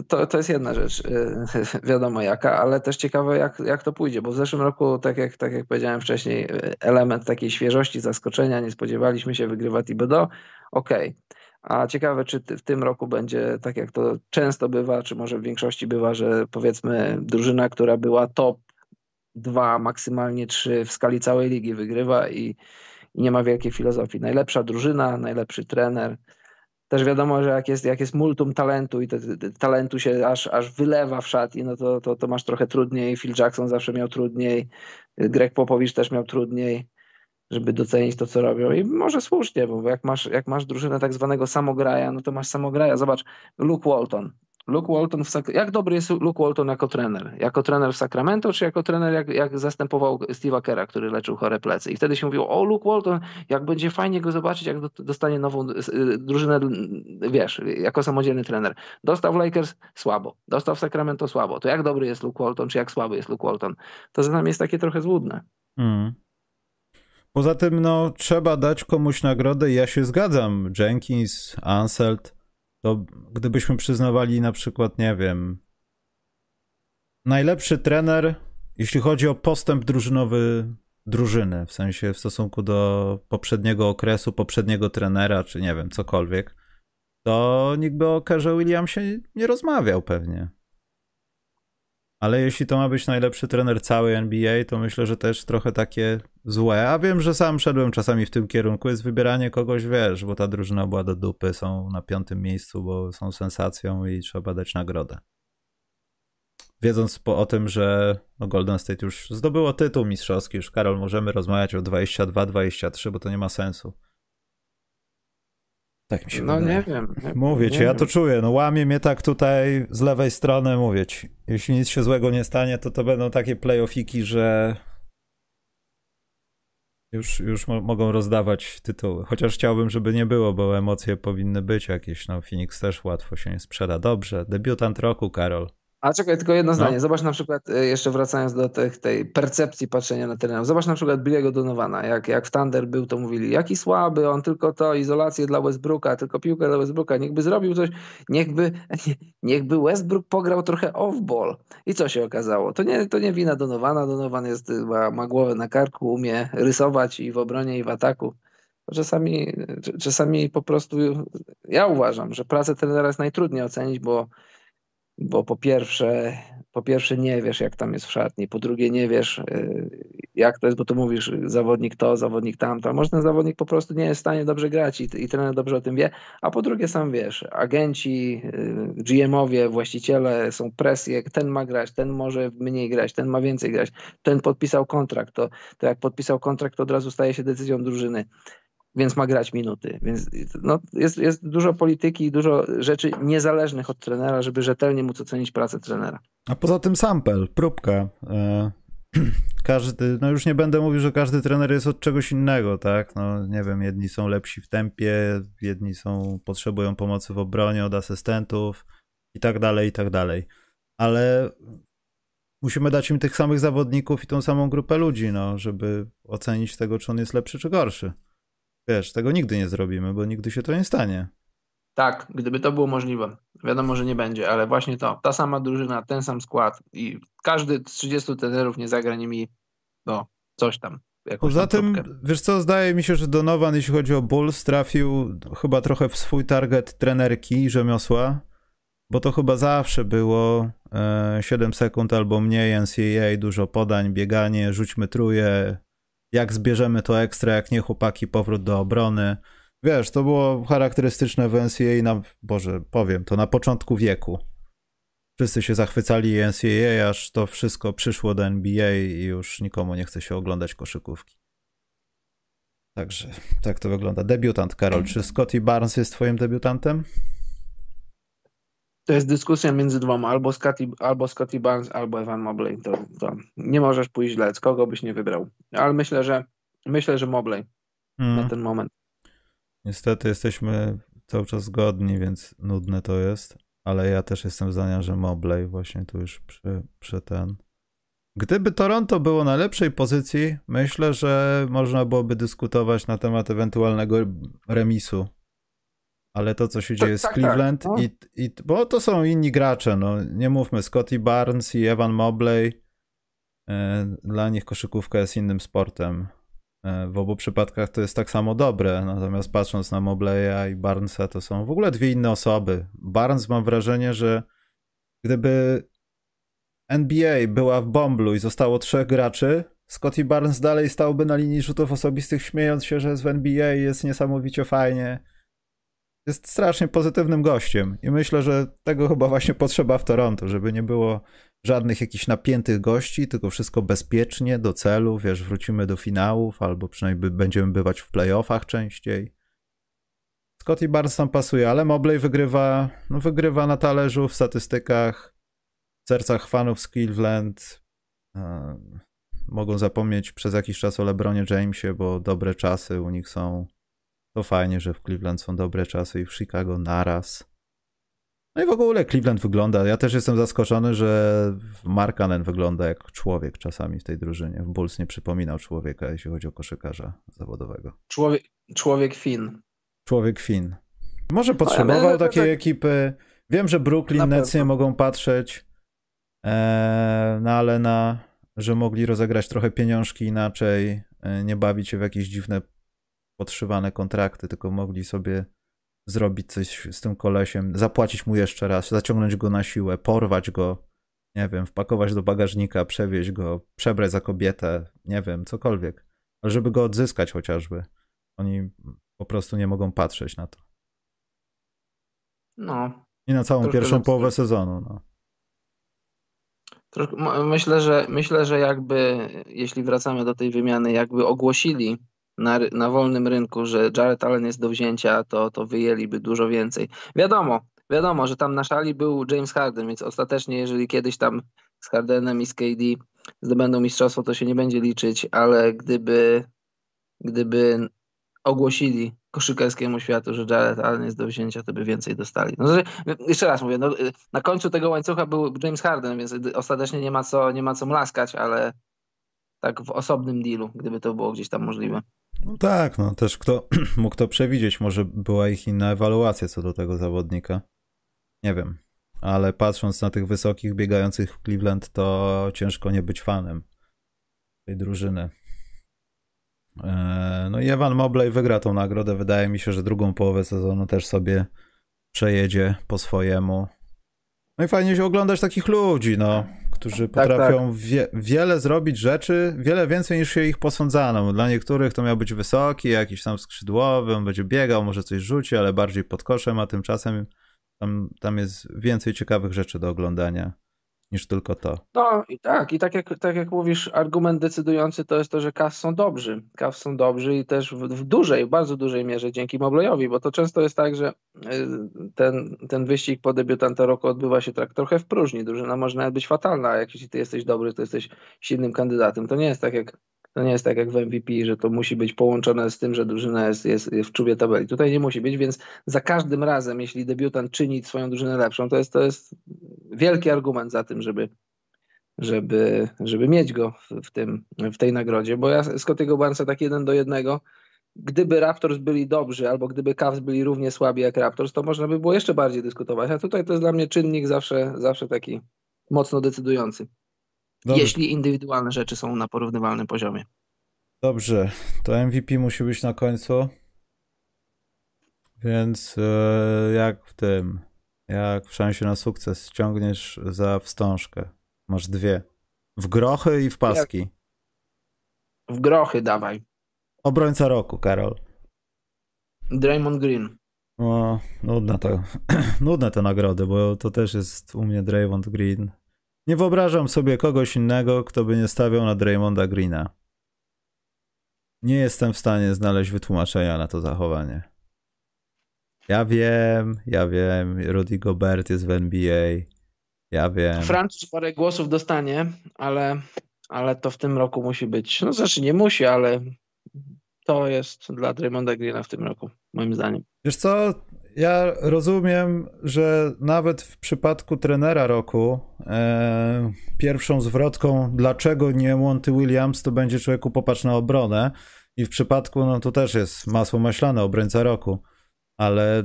to, to jest jedna rzecz, <laughs> wiadomo jaka, ale też ciekawe jak, jak to pójdzie, bo w zeszłym roku, tak jak, tak jak powiedziałem wcześniej, element takiej świeżości, zaskoczenia, nie spodziewaliśmy się, wygrywa Thibodeau, okej. Okay. A ciekawe, czy w tym roku będzie tak, jak to często bywa, czy może w większości bywa, że powiedzmy drużyna, która była top 2, maksymalnie 3 w skali całej ligi wygrywa i, i nie ma wielkiej filozofii. Najlepsza drużyna, najlepszy trener, też wiadomo, że jak jest, jak jest multum talentu i te, te, talentu się aż, aż wylewa w szatni, no to, to, to masz trochę trudniej. Phil Jackson zawsze miał trudniej, Greg Popowicz też miał trudniej, żeby docenić to, co robią. I może słusznie, bo jak masz, jak masz drużynę tak zwanego samograja, no to masz samograja. Zobacz, Luke Walton. Luke Walton w jak dobry jest Luke Walton jako trener? Jako trener w Sacramento, czy jako trener jak, jak zastępował Steve'a Kera, który leczył chore plecy? I wtedy się mówiło, o Luke Walton, jak będzie fajnie go zobaczyć, jak dostanie nową y, drużynę, wiesz, jako samodzielny trener. Dostał w Lakers słabo, dostał w Sacramento słabo. To jak dobry jest Luke Walton, czy jak słaby jest Luke Walton? To za nami jest takie trochę złudne. Mm. Poza tym, no, trzeba dać komuś nagrodę i ja się zgadzam. Jenkins, Anselt, to gdybyśmy przyznawali na przykład, nie wiem, najlepszy trener, jeśli chodzi o postęp drużynowy drużyny, w sensie w stosunku do poprzedniego okresu, poprzedniego trenera, czy nie wiem, cokolwiek, to nikt by o Kerze Williamsie nie rozmawiał pewnie. Ale jeśli to ma być najlepszy trener całej NBA, to myślę, że też trochę takie złe. A wiem, że sam szedłem czasami w tym kierunku. Jest wybieranie kogoś, wiesz, bo ta drużyna była do dupy, są na piątym miejscu, bo są sensacją i trzeba dać nagrodę. Wiedząc po, o tym, że no Golden State już zdobyło tytuł mistrzowski, już Karol, możemy rozmawiać o 22-23, bo to nie ma sensu. Tak mi się No wydaje. nie wiem. Mówię ci, ja to czuję. No łamie mnie tak tutaj z lewej strony, mówię ci. Jeśli nic się złego nie stanie, to to będą takie playoffiki, że Już, już mo mogą rozdawać tytuły. Chociaż chciałbym, żeby nie było, bo emocje powinny być jakieś. No, Phoenix też łatwo się nie sprzeda. Dobrze. Debiutant roku, Karol. A czekaj, tylko jedno no. zdanie. Zobacz na przykład, y, jeszcze wracając do tych, tej percepcji patrzenia na trenerów. Zobacz na przykład Billy'ego Donowana. Jak, jak w Thunder był, to mówili, jaki słaby, on tylko to, izolację dla Westbrooka, tylko piłkę dla Westbrooka. Niechby zrobił coś, niechby, <laughs> niechby Westbrook pograł trochę off-ball. I co się okazało? To nie, to nie wina Donowana. Donovan jest, ma, ma głowę na karku, umie rysować i w obronie, i w ataku. Czasami, czasami po prostu ja uważam, że pracę trenera jest najtrudniej ocenić, bo bo po pierwsze, po pierwsze nie wiesz, jak tam jest w szatni, po drugie nie wiesz, y, jak to jest, bo tu mówisz zawodnik to, zawodnik tamto, a może ten zawodnik po prostu nie jest w stanie dobrze grać i, i trener dobrze o tym wie, a po drugie sam wiesz, agenci, y, GM-owie, właściciele są presje, ten ma grać, ten może mniej grać, ten ma więcej grać, ten podpisał kontrakt, to, to jak podpisał kontrakt, to od razu staje się decyzją drużyny więc ma grać minuty. Więc no, jest, jest dużo polityki i dużo rzeczy niezależnych od trenera, żeby rzetelnie móc ocenić pracę trenera. A poza tym sample, próbka. E, <clears throat> każdy, no już nie będę mówił, że każdy trener jest od czegoś innego, tak? No nie wiem, jedni są lepsi w tempie, jedni są, potrzebują pomocy w obronie od asystentów i tak dalej, i tak dalej. Ale musimy dać im tych samych zawodników i tą samą grupę ludzi, no, żeby ocenić tego, czy on jest lepszy, czy gorszy. Wiesz, tego nigdy nie zrobimy, bo nigdy się to nie stanie. Tak, gdyby to było możliwe. Wiadomo, że nie będzie, ale właśnie to, ta sama drużyna, ten sam skład i każdy z 30 trenerów nie zagra nimi no, coś tam. Poza tym, wiesz co, zdaje mi się, że Donovan, jeśli chodzi o Bulls, trafił chyba trochę w swój target trenerki rzemiosła, bo to chyba zawsze było e, 7 sekund albo mniej NCAA, dużo podań, bieganie, rzućmy truje, jak zbierzemy to ekstra, jak nie chłopaki, powrót do obrony. Wiesz, to było charakterystyczne w NCAA na, Boże, powiem, to na początku wieku. Wszyscy się zachwycali NCAA, aż to wszystko przyszło do NBA i już nikomu nie chce się oglądać koszykówki. Także tak to wygląda. Debiutant, Karol. Czy Scotty Barnes jest twoim debiutantem? To jest dyskusja między dwoma, albo Scotty, albo Scotty Barnes, albo Evan Mobley. To, to nie możesz pójść źle, z kogo byś nie wybrał. Ale myślę, że myślę, że Mobley mm. na ten moment. Niestety jesteśmy cały czas zgodni, więc nudne to jest, ale ja też jestem zdania, że Mobley właśnie tu już przy, przy ten. Gdyby Toronto było na lepszej pozycji, myślę, że można byłoby dyskutować na temat ewentualnego remisu ale to, co się dzieje tak, z tak, Cleveland, tak, no. i, i, bo to są inni gracze, no nie mówmy, Scotty Barnes i Evan Mobley, e, dla nich koszykówka jest innym sportem. E, w obu przypadkach to jest tak samo dobre, natomiast patrząc na Mobleya i Barnesa, to są w ogóle dwie inne osoby. Barnes mam wrażenie, że gdyby NBA była w Bomblu i zostało trzech graczy, Scotty Barnes dalej stałby na linii rzutów osobistych, śmiejąc się, że jest w NBA jest niesamowicie fajnie jest strasznie pozytywnym gościem i myślę, że tego chyba właśnie potrzeba w Toronto, żeby nie było żadnych jakichś napiętych gości, tylko wszystko bezpiecznie, do celu, wiesz, wrócimy do finałów albo przynajmniej będziemy bywać w playoffach częściej. Scotty Barnes tam pasuje, ale Mobley wygrywa, no wygrywa na talerzu w statystykach, w sercach fanów z Cleveland. mogą zapomnieć przez jakiś czas o LeBronie Jamesie, bo dobre czasy u nich są to fajnie, że w Cleveland są dobre czasy i w Chicago naraz. No i w ogóle Cleveland wygląda. Ja też jestem zaskoczony, że Markanen wygląda jak człowiek czasami w tej drużynie. W Bulls nie przypominał człowieka, jeśli chodzi o koszykarza zawodowego. Człowiek, człowiek Fin. Człowiek Fin. Może potrzebował no, takiej tak... ekipy. Wiem, że Brooklyn Nets nie mogą patrzeć, e, no ale na, że mogli rozegrać trochę pieniążki inaczej, e, nie bawić się w jakieś dziwne podszywane kontrakty, tylko mogli sobie zrobić coś z tym kolesiem, zapłacić mu jeszcze raz, zaciągnąć go na siłę, porwać go, nie wiem, wpakować do bagażnika, przewieźć go, przebrać za kobietę, nie wiem, cokolwiek. Ale żeby go odzyskać chociażby. Oni po prostu nie mogą patrzeć na to. No. I na całą pierwszą połowę sezonu, no. Myślę, że myślę, że jakby, jeśli wracamy do tej wymiany, jakby ogłosili na, na wolnym rynku, że Jared Allen jest do wzięcia, to, to wyjęliby dużo więcej. Wiadomo, wiadomo, że tam na szali był James Harden, więc ostatecznie, jeżeli kiedyś tam z Hardenem i z KD zdobędą mistrzostwo, to się nie będzie liczyć, ale gdyby gdyby ogłosili koszykarskiemu światu, że Jared Allen jest do wzięcia, to by więcej dostali. No, jeszcze raz mówię, no, na końcu tego łańcucha był James Harden, więc ostatecznie nie ma co, nie ma co mlaskać, ale tak w osobnym dealu, gdyby to było gdzieś tam możliwe. No tak, no też kto <clears throat> mógł to przewidzieć, może była ich inna ewaluacja co do tego zawodnika. Nie wiem, ale patrząc na tych wysokich biegających w Cleveland, to ciężko nie być fanem tej drużyny. E, no i Evan Mobley wygra tą nagrodę. Wydaje mi się, że drugą połowę sezonu też sobie przejedzie po swojemu. No i fajnie się oglądać takich ludzi, no, którzy tak, potrafią tak. Wie, wiele zrobić rzeczy, wiele więcej niż się ich posądzano. Dla niektórych to miał być wysoki, jakiś tam skrzydłowy, on będzie biegał, może coś rzuci, ale bardziej pod koszem, a tymczasem tam, tam jest więcej ciekawych rzeczy do oglądania niż tylko to. No i tak, i tak jak, tak jak mówisz, argument decydujący to jest to, że Cavs są dobrzy. Cavs są dobrzy i też w, w dużej, bardzo dużej mierze dzięki Mobleyowi, bo to często jest tak, że y, ten, ten wyścig po debiutanta roku odbywa się tak trochę w próżni. Drużyna może nawet być fatalna, a jak jeśli ty jesteś dobry, to jesteś silnym kandydatem. To nie jest tak jak to nie jest tak jak w MVP, że to musi być połączone z tym, że drużyna jest, jest, w czubie tabeli. Tutaj nie musi być, więc za każdym razem, jeśli debiutant czyni swoją drużynę lepszą, to jest, to jest wielki argument za tym, żeby, żeby, żeby mieć go w, tym, w tej nagrodzie, bo ja Scottiego Barnesa tak jeden do jednego, gdyby Raptors byli dobrzy, albo gdyby Cavs byli równie słabi jak Raptors, to można by było jeszcze bardziej dyskutować, a tutaj to jest dla mnie czynnik zawsze, zawsze taki mocno decydujący. Dobrze. jeśli indywidualne rzeczy są na porównywalnym poziomie. Dobrze, to MVP musi być na końcu. Więc e, jak w tym, jak w szansie na sukces ściągniesz za wstążkę? Masz dwie. W grochy i w paski. W grochy dawaj. Obrońca roku, Karol. Draymond Green. O, nudne to, <clears throat> nudne te nagrody, bo to też jest u mnie Draymond Green. Nie wyobrażam sobie kogoś innego, kto by nie stawiał na Draymonda Greena. Nie jestem w stanie znaleźć wytłumaczenia na to zachowanie. Ja wiem, ja wiem, Rudy Gobert jest w NBA. Ja wiem. Francuz parę głosów dostanie, ale, ale to w tym roku musi być. No znaczy nie musi, ale to jest dla Draymonda Greena w tym roku, moim zdaniem. Wiesz co, ja rozumiem, że nawet w przypadku trenera roku e, pierwszą zwrotką, dlaczego nie Monty Williams, to będzie człowieku popatrz na obronę. I w przypadku, no to też jest masło maślane, obrońca roku. Ale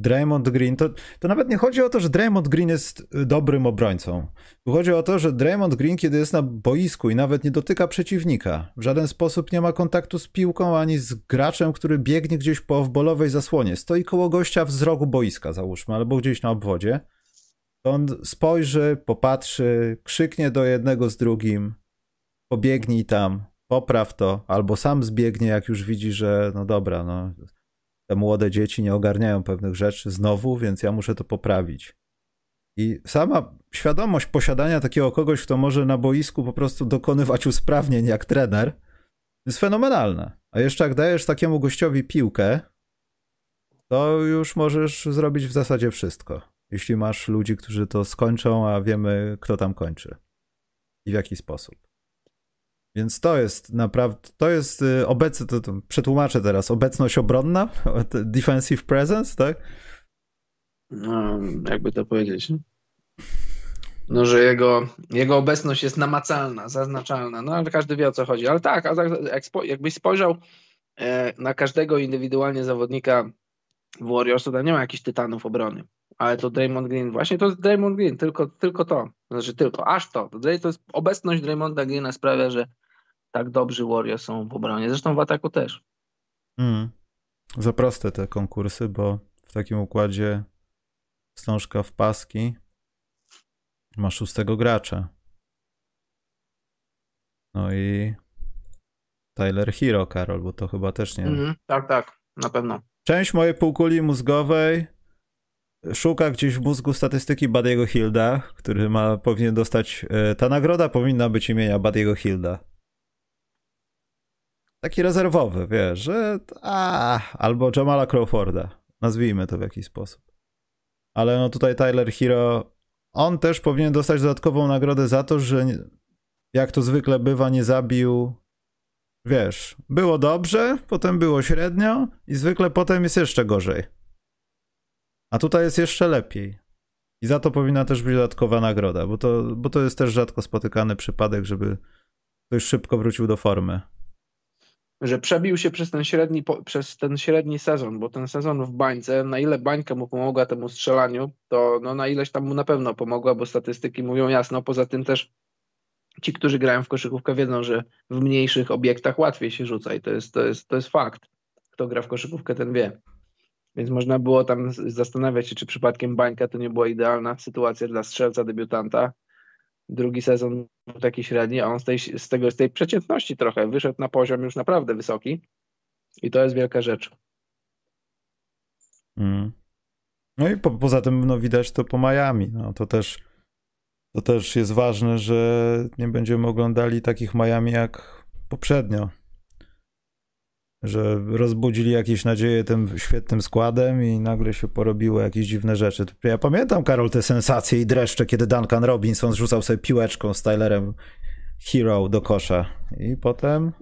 Draymond Green, to, to nawet nie chodzi o to, że Draymond Green jest dobrym obrońcą. Tu chodzi o to, że Draymond Green, kiedy jest na boisku i nawet nie dotyka przeciwnika, w żaden sposób nie ma kontaktu z piłką ani z graczem, który biegnie gdzieś po wbolowej zasłonie. Stoi koło gościa w zrogu boiska, załóżmy, albo gdzieś na obwodzie. On spojrzy, popatrzy, krzyknie do jednego z drugim, pobiegnij tam, popraw to, albo sam zbiegnie, jak już widzi, że no dobra, no te młode dzieci nie ogarniają pewnych rzeczy znowu, więc ja muszę to poprawić. I sama świadomość posiadania takiego kogoś, kto może na boisku po prostu dokonywać usprawnień jak trener, jest fenomenalna. A jeszcze jak dajesz takiemu gościowi piłkę, to już możesz zrobić w zasadzie wszystko. Jeśli masz ludzi, którzy to skończą, a wiemy, kto tam kończy i w jaki sposób. Więc to jest naprawdę, to jest y, obecny, to, to przetłumaczę teraz, obecność obronna, <laughs> defensive presence, tak? No, jakby to powiedzieć. No, że jego, jego obecność jest namacalna, zaznaczalna, no ale każdy wie o co chodzi. Ale tak, jak spo, jakbyś spojrzał e, na każdego indywidualnie zawodnika w Warriors, to nie ma jakichś tytanów obrony. Ale to Draymond Green, właśnie to jest Draymond Green, tylko, tylko to. Znaczy tylko, aż to. To jest obecność Draymonda Greena sprawia, że tak dobrzy Warriors są w obronie. Zresztą w ataku też. Mm. Za proste te konkursy, bo w takim układzie wstążka w paski ma szóstego gracza. No i Tyler Hero, Karol, bo to chyba też nie. Mm, tak, tak, na pewno. Część mojej półkuli mózgowej szuka gdzieś w mózgu statystyki Badiego Hilda, który ma, powinien dostać. E, ta nagroda powinna być imienia Badiego Hilda. Taki rezerwowy, wiesz, że a, albo Jamala Crawforda. Nazwijmy to w jakiś sposób. Ale no tutaj Tyler Hero, on też powinien dostać dodatkową nagrodę za to, że jak to zwykle bywa, nie zabił wiesz, było dobrze, potem było średnio i zwykle potem jest jeszcze gorzej. A tutaj jest jeszcze lepiej. I za to powinna też być dodatkowa nagroda, bo to, bo to jest też rzadko spotykany przypadek, żeby ktoś szybko wrócił do formy. Że przebił się przez ten, średni, przez ten średni sezon, bo ten sezon w bańce, na ile bańka mu pomogła temu strzelaniu, to no na ileś tam mu na pewno pomogła, bo statystyki mówią jasno. Poza tym też ci, którzy grają w koszykówkę, wiedzą, że w mniejszych obiektach łatwiej się rzuca i to jest, to jest, to jest fakt. Kto gra w koszykówkę, ten wie. Więc można było tam zastanawiać się, czy przypadkiem bańka to nie była idealna sytuacja dla strzelca debiutanta. Drugi sezon taki średni, a on z tej, z tego, z tej przeciętności trochę wyszedł na poziom już naprawdę wysoki. I to jest wielka rzecz. Mm. No i po, poza tym no, widać to po Miami. No, to, też, to też jest ważne, że nie będziemy oglądali takich Miami jak poprzednio że rozbudzili jakieś nadzieje tym świetnym składem i nagle się porobiły jakieś dziwne rzeczy. Ja pamiętam, Karol, te sensacje i dreszcze, kiedy Duncan Robinson zrzucał sobie piłeczką z Tylerem Hero do kosza. I potem,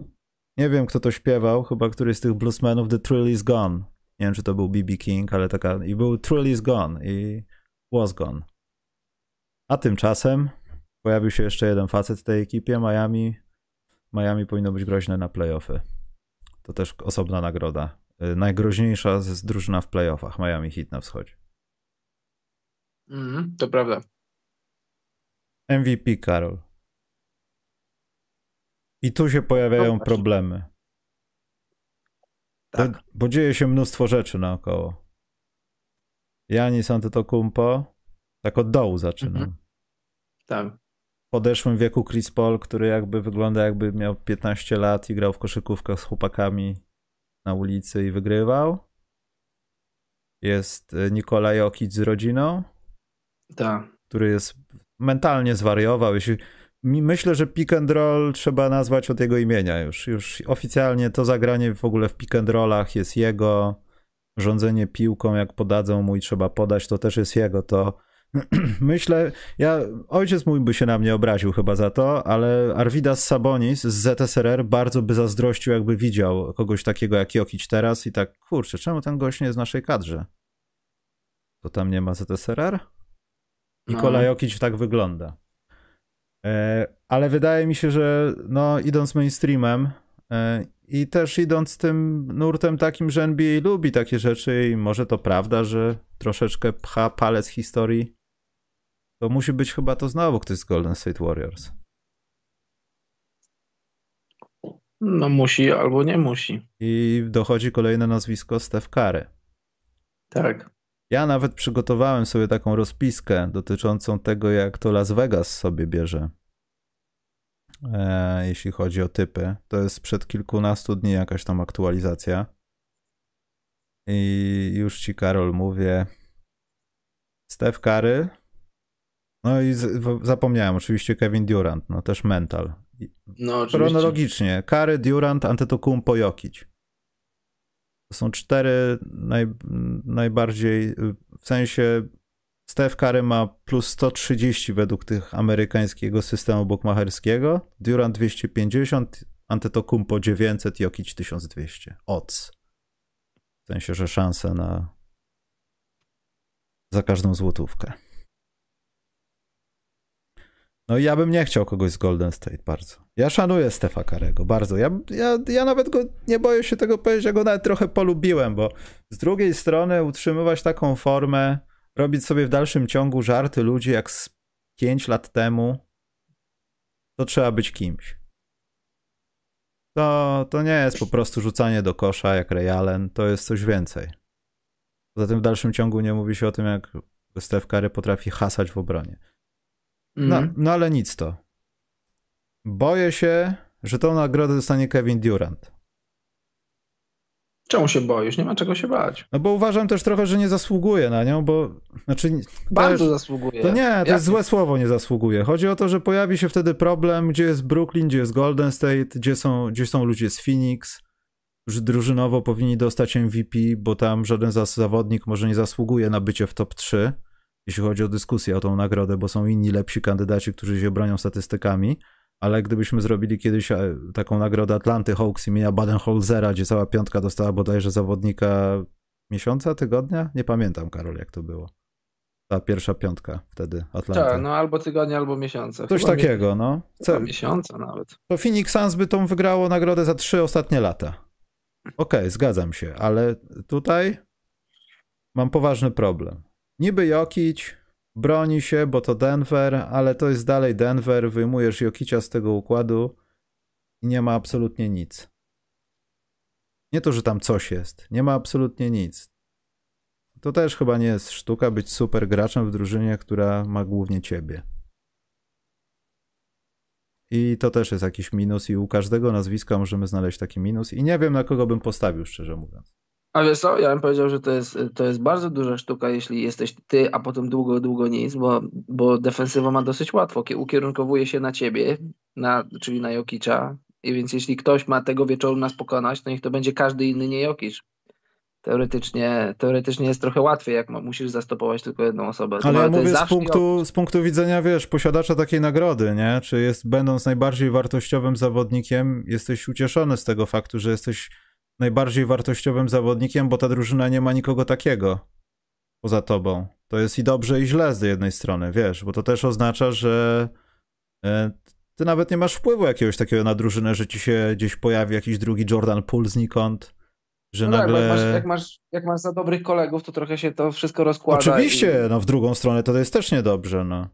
nie wiem kto to śpiewał, chyba któryś z tych bluesmenów, The Thrill is Gone. Nie wiem, czy to był B.B. King, ale taka... I był Thrill is Gone i Was Gone. A tymczasem pojawił się jeszcze jeden facet w tej ekipie, Miami. Miami powinno być groźne na playoffy. To też osobna nagroda. Y, najgroźniejsza z drużyna w playoffach. Miami Heat na wschodzie. Mm, to prawda. MVP, Karol. I tu się pojawiają no problemy. Tak. Bo, bo, dzieje się mnóstwo rzeczy naokoło. Janis Antetokounmpo, tak od dołu zaczynam. Mhm. Tak podeszłym wieku Chris Paul, który jakby wygląda jakby miał 15 lat i grał w koszykówkę z chłopakami na ulicy i wygrywał. Jest e, Nikola Jokic z rodziną. Tak. Który jest mentalnie zwariował. Jeśli, myślę, że pick and roll trzeba nazwać od jego imienia już. Już oficjalnie to zagranie w ogóle w pick and rollach jest jego. Rządzenie piłką, jak podadzą mu i trzeba podać, to też jest jego. To <clears throat> Myślę, ja, ojciec mój by się na mnie obraził chyba za to, ale Arvidas Sabonis z ZSRR bardzo by zazdrościł, jakby widział kogoś takiego jak Jokic teraz i tak, kurczę, czemu ten gość nie jest w naszej kadrze? To tam nie ma ZSRR? Nikola no. Jokic tak wygląda. E, ale wydaje mi się, że no, idąc mainstreamem e, i też idąc tym nurtem takim, że NBA lubi takie rzeczy i może to prawda, że troszeczkę pcha palec historii to musi być chyba to znowu ktoś z Golden State Warriors. No musi albo nie musi. I dochodzi kolejne nazwisko Steph Curry. Tak. Ja nawet przygotowałem sobie taką rozpiskę dotyczącą tego, jak to Las Vegas sobie bierze. E, jeśli chodzi o typy. To jest sprzed kilkunastu dni jakaś tam aktualizacja. I już ci, Karol, mówię. Steph Curry no i z, zapomniałem, oczywiście Kevin Durant, no też mental. No, Chronologicznie, Kary, Durant, Antetokounmpo, Jokic. To są cztery naj, najbardziej, w sensie Steph Curry ma plus 130 według tych amerykańskiego systemu bukmacherskiego, Durant 250, Antetokounmpo 900, Jokic 1200. Odds. W sensie, że szanse na za każdą złotówkę. No i ja bym nie chciał kogoś z Golden State bardzo. Ja szanuję Stefa Karego bardzo. Ja, ja, ja nawet go nie boję się tego powiedzieć, ja go nawet trochę polubiłem, bo z drugiej strony utrzymywać taką formę, robić sobie w dalszym ciągu żarty ludzi jak z 5 lat temu, to trzeba być kimś. To, to nie jest po prostu rzucanie do kosza jak Ray Allen, to jest coś więcej. Poza tym w dalszym ciągu nie mówi się o tym, jak Steph Curry potrafi hasać w obronie. No, mhm. no ale nic to. Boję się, że tą nagrodę dostanie Kevin Durant. Czemu się boisz? Nie ma czego się bać. No bo uważam też trochę, że nie zasługuje na nią, bo znaczy... Bardzo zasługuje. To nie, to Jak? jest złe słowo, nie zasługuje. Chodzi o to, że pojawi się wtedy problem, gdzie jest Brooklyn, gdzie jest Golden State, gdzie są, gdzie są ludzie z Phoenix, którzy drużynowo powinni dostać MVP, bo tam żaden zawodnik może nie zasługuje na bycie w top 3 jeśli chodzi o dyskusję o tą nagrodę, bo są inni lepsi kandydaci, którzy się bronią statystykami, ale gdybyśmy zrobili kiedyś e, taką nagrodę Atlanty Hawks imienia Baden-Holzera, gdzie cała piątka dostała bodajże zawodnika miesiąca, tygodnia? Nie pamiętam, Karol, jak to było. Ta pierwsza piątka wtedy Atlanty. Tak, no albo tygodnia, albo miesiąca. Coś Chyba takiego, no. Co? miesiąca nawet. To Phoenix Suns by tą wygrało nagrodę za trzy ostatnie lata. Okej, okay, zgadzam się, ale tutaj mam poważny problem. Niby Jokic broni się, bo to Denver, ale to jest dalej Denver, wyjmujesz Jokicia z tego układu i nie ma absolutnie nic. Nie to, że tam coś jest, nie ma absolutnie nic. To też chyba nie jest sztuka być super graczem w drużynie, która ma głównie ciebie. I to też jest jakiś minus i u każdego nazwiska możemy znaleźć taki minus i nie wiem na kogo bym postawił, szczerze mówiąc. A wiesz co, ja bym powiedział, że to jest, to jest bardzo duża sztuka, jeśli jesteś ty, a potem długo, długo nic, bo, bo defensywa ma dosyć łatwo, ukierunkowuje się na ciebie, na, czyli na Jokicza, i więc jeśli ktoś ma tego wieczoru nas pokonać, to niech to będzie każdy inny nie Jokic. Teoretycznie, teoretycznie jest trochę łatwiej, jak musisz zastopować tylko jedną osobę. Ale ja mówię z punktu, z punktu widzenia, wiesz, posiadacza takiej nagrody, nie? Czy jest, będąc najbardziej wartościowym zawodnikiem, jesteś ucieszony z tego faktu, że jesteś najbardziej wartościowym zawodnikiem, bo ta drużyna nie ma nikogo takiego poza tobą. To jest i dobrze, i źle z jednej strony, wiesz, bo to też oznacza, że e, ty nawet nie masz wpływu jakiegoś takiego na drużynę, że ci się gdzieś pojawi jakiś drugi Jordan Poole znikąd, że no nagle... Tak, jak, masz, jak, masz, jak masz za dobrych kolegów, to trochę się to wszystko rozkłada. Oczywiście, i... no w drugą stronę to jest też niedobrze, no.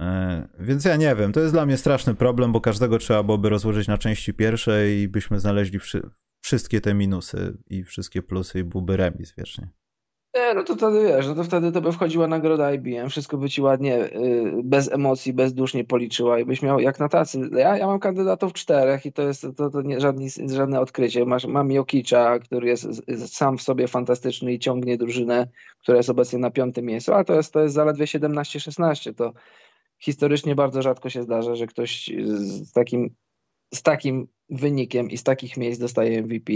E, więc ja nie wiem, to jest dla mnie straszny problem, bo każdego trzeba byłoby rozłożyć na części pierwsze i byśmy znaleźli wszystkie te minusy i wszystkie plusy i byłby remis wiecznie. Nie, no to wtedy wiesz, no to wtedy to by wchodziła nagroda IBM, wszystko by ci ładnie, yy, bez emocji, bezdusznie policzyła i byś miał jak na tacy. Ja, ja mam kandydatów czterech i to jest to, to nie, żadne odkrycie. Masz, mam Jokicza, który jest, sam w sobie fantastyczny i ciągnie drużynę, która jest obecnie na piątym miejscu, ale to jest, to jest zaledwie 17-16. To historycznie bardzo rzadko się zdarza, że ktoś z takim z takim wynikiem i z takich miejsc dostaje MVP.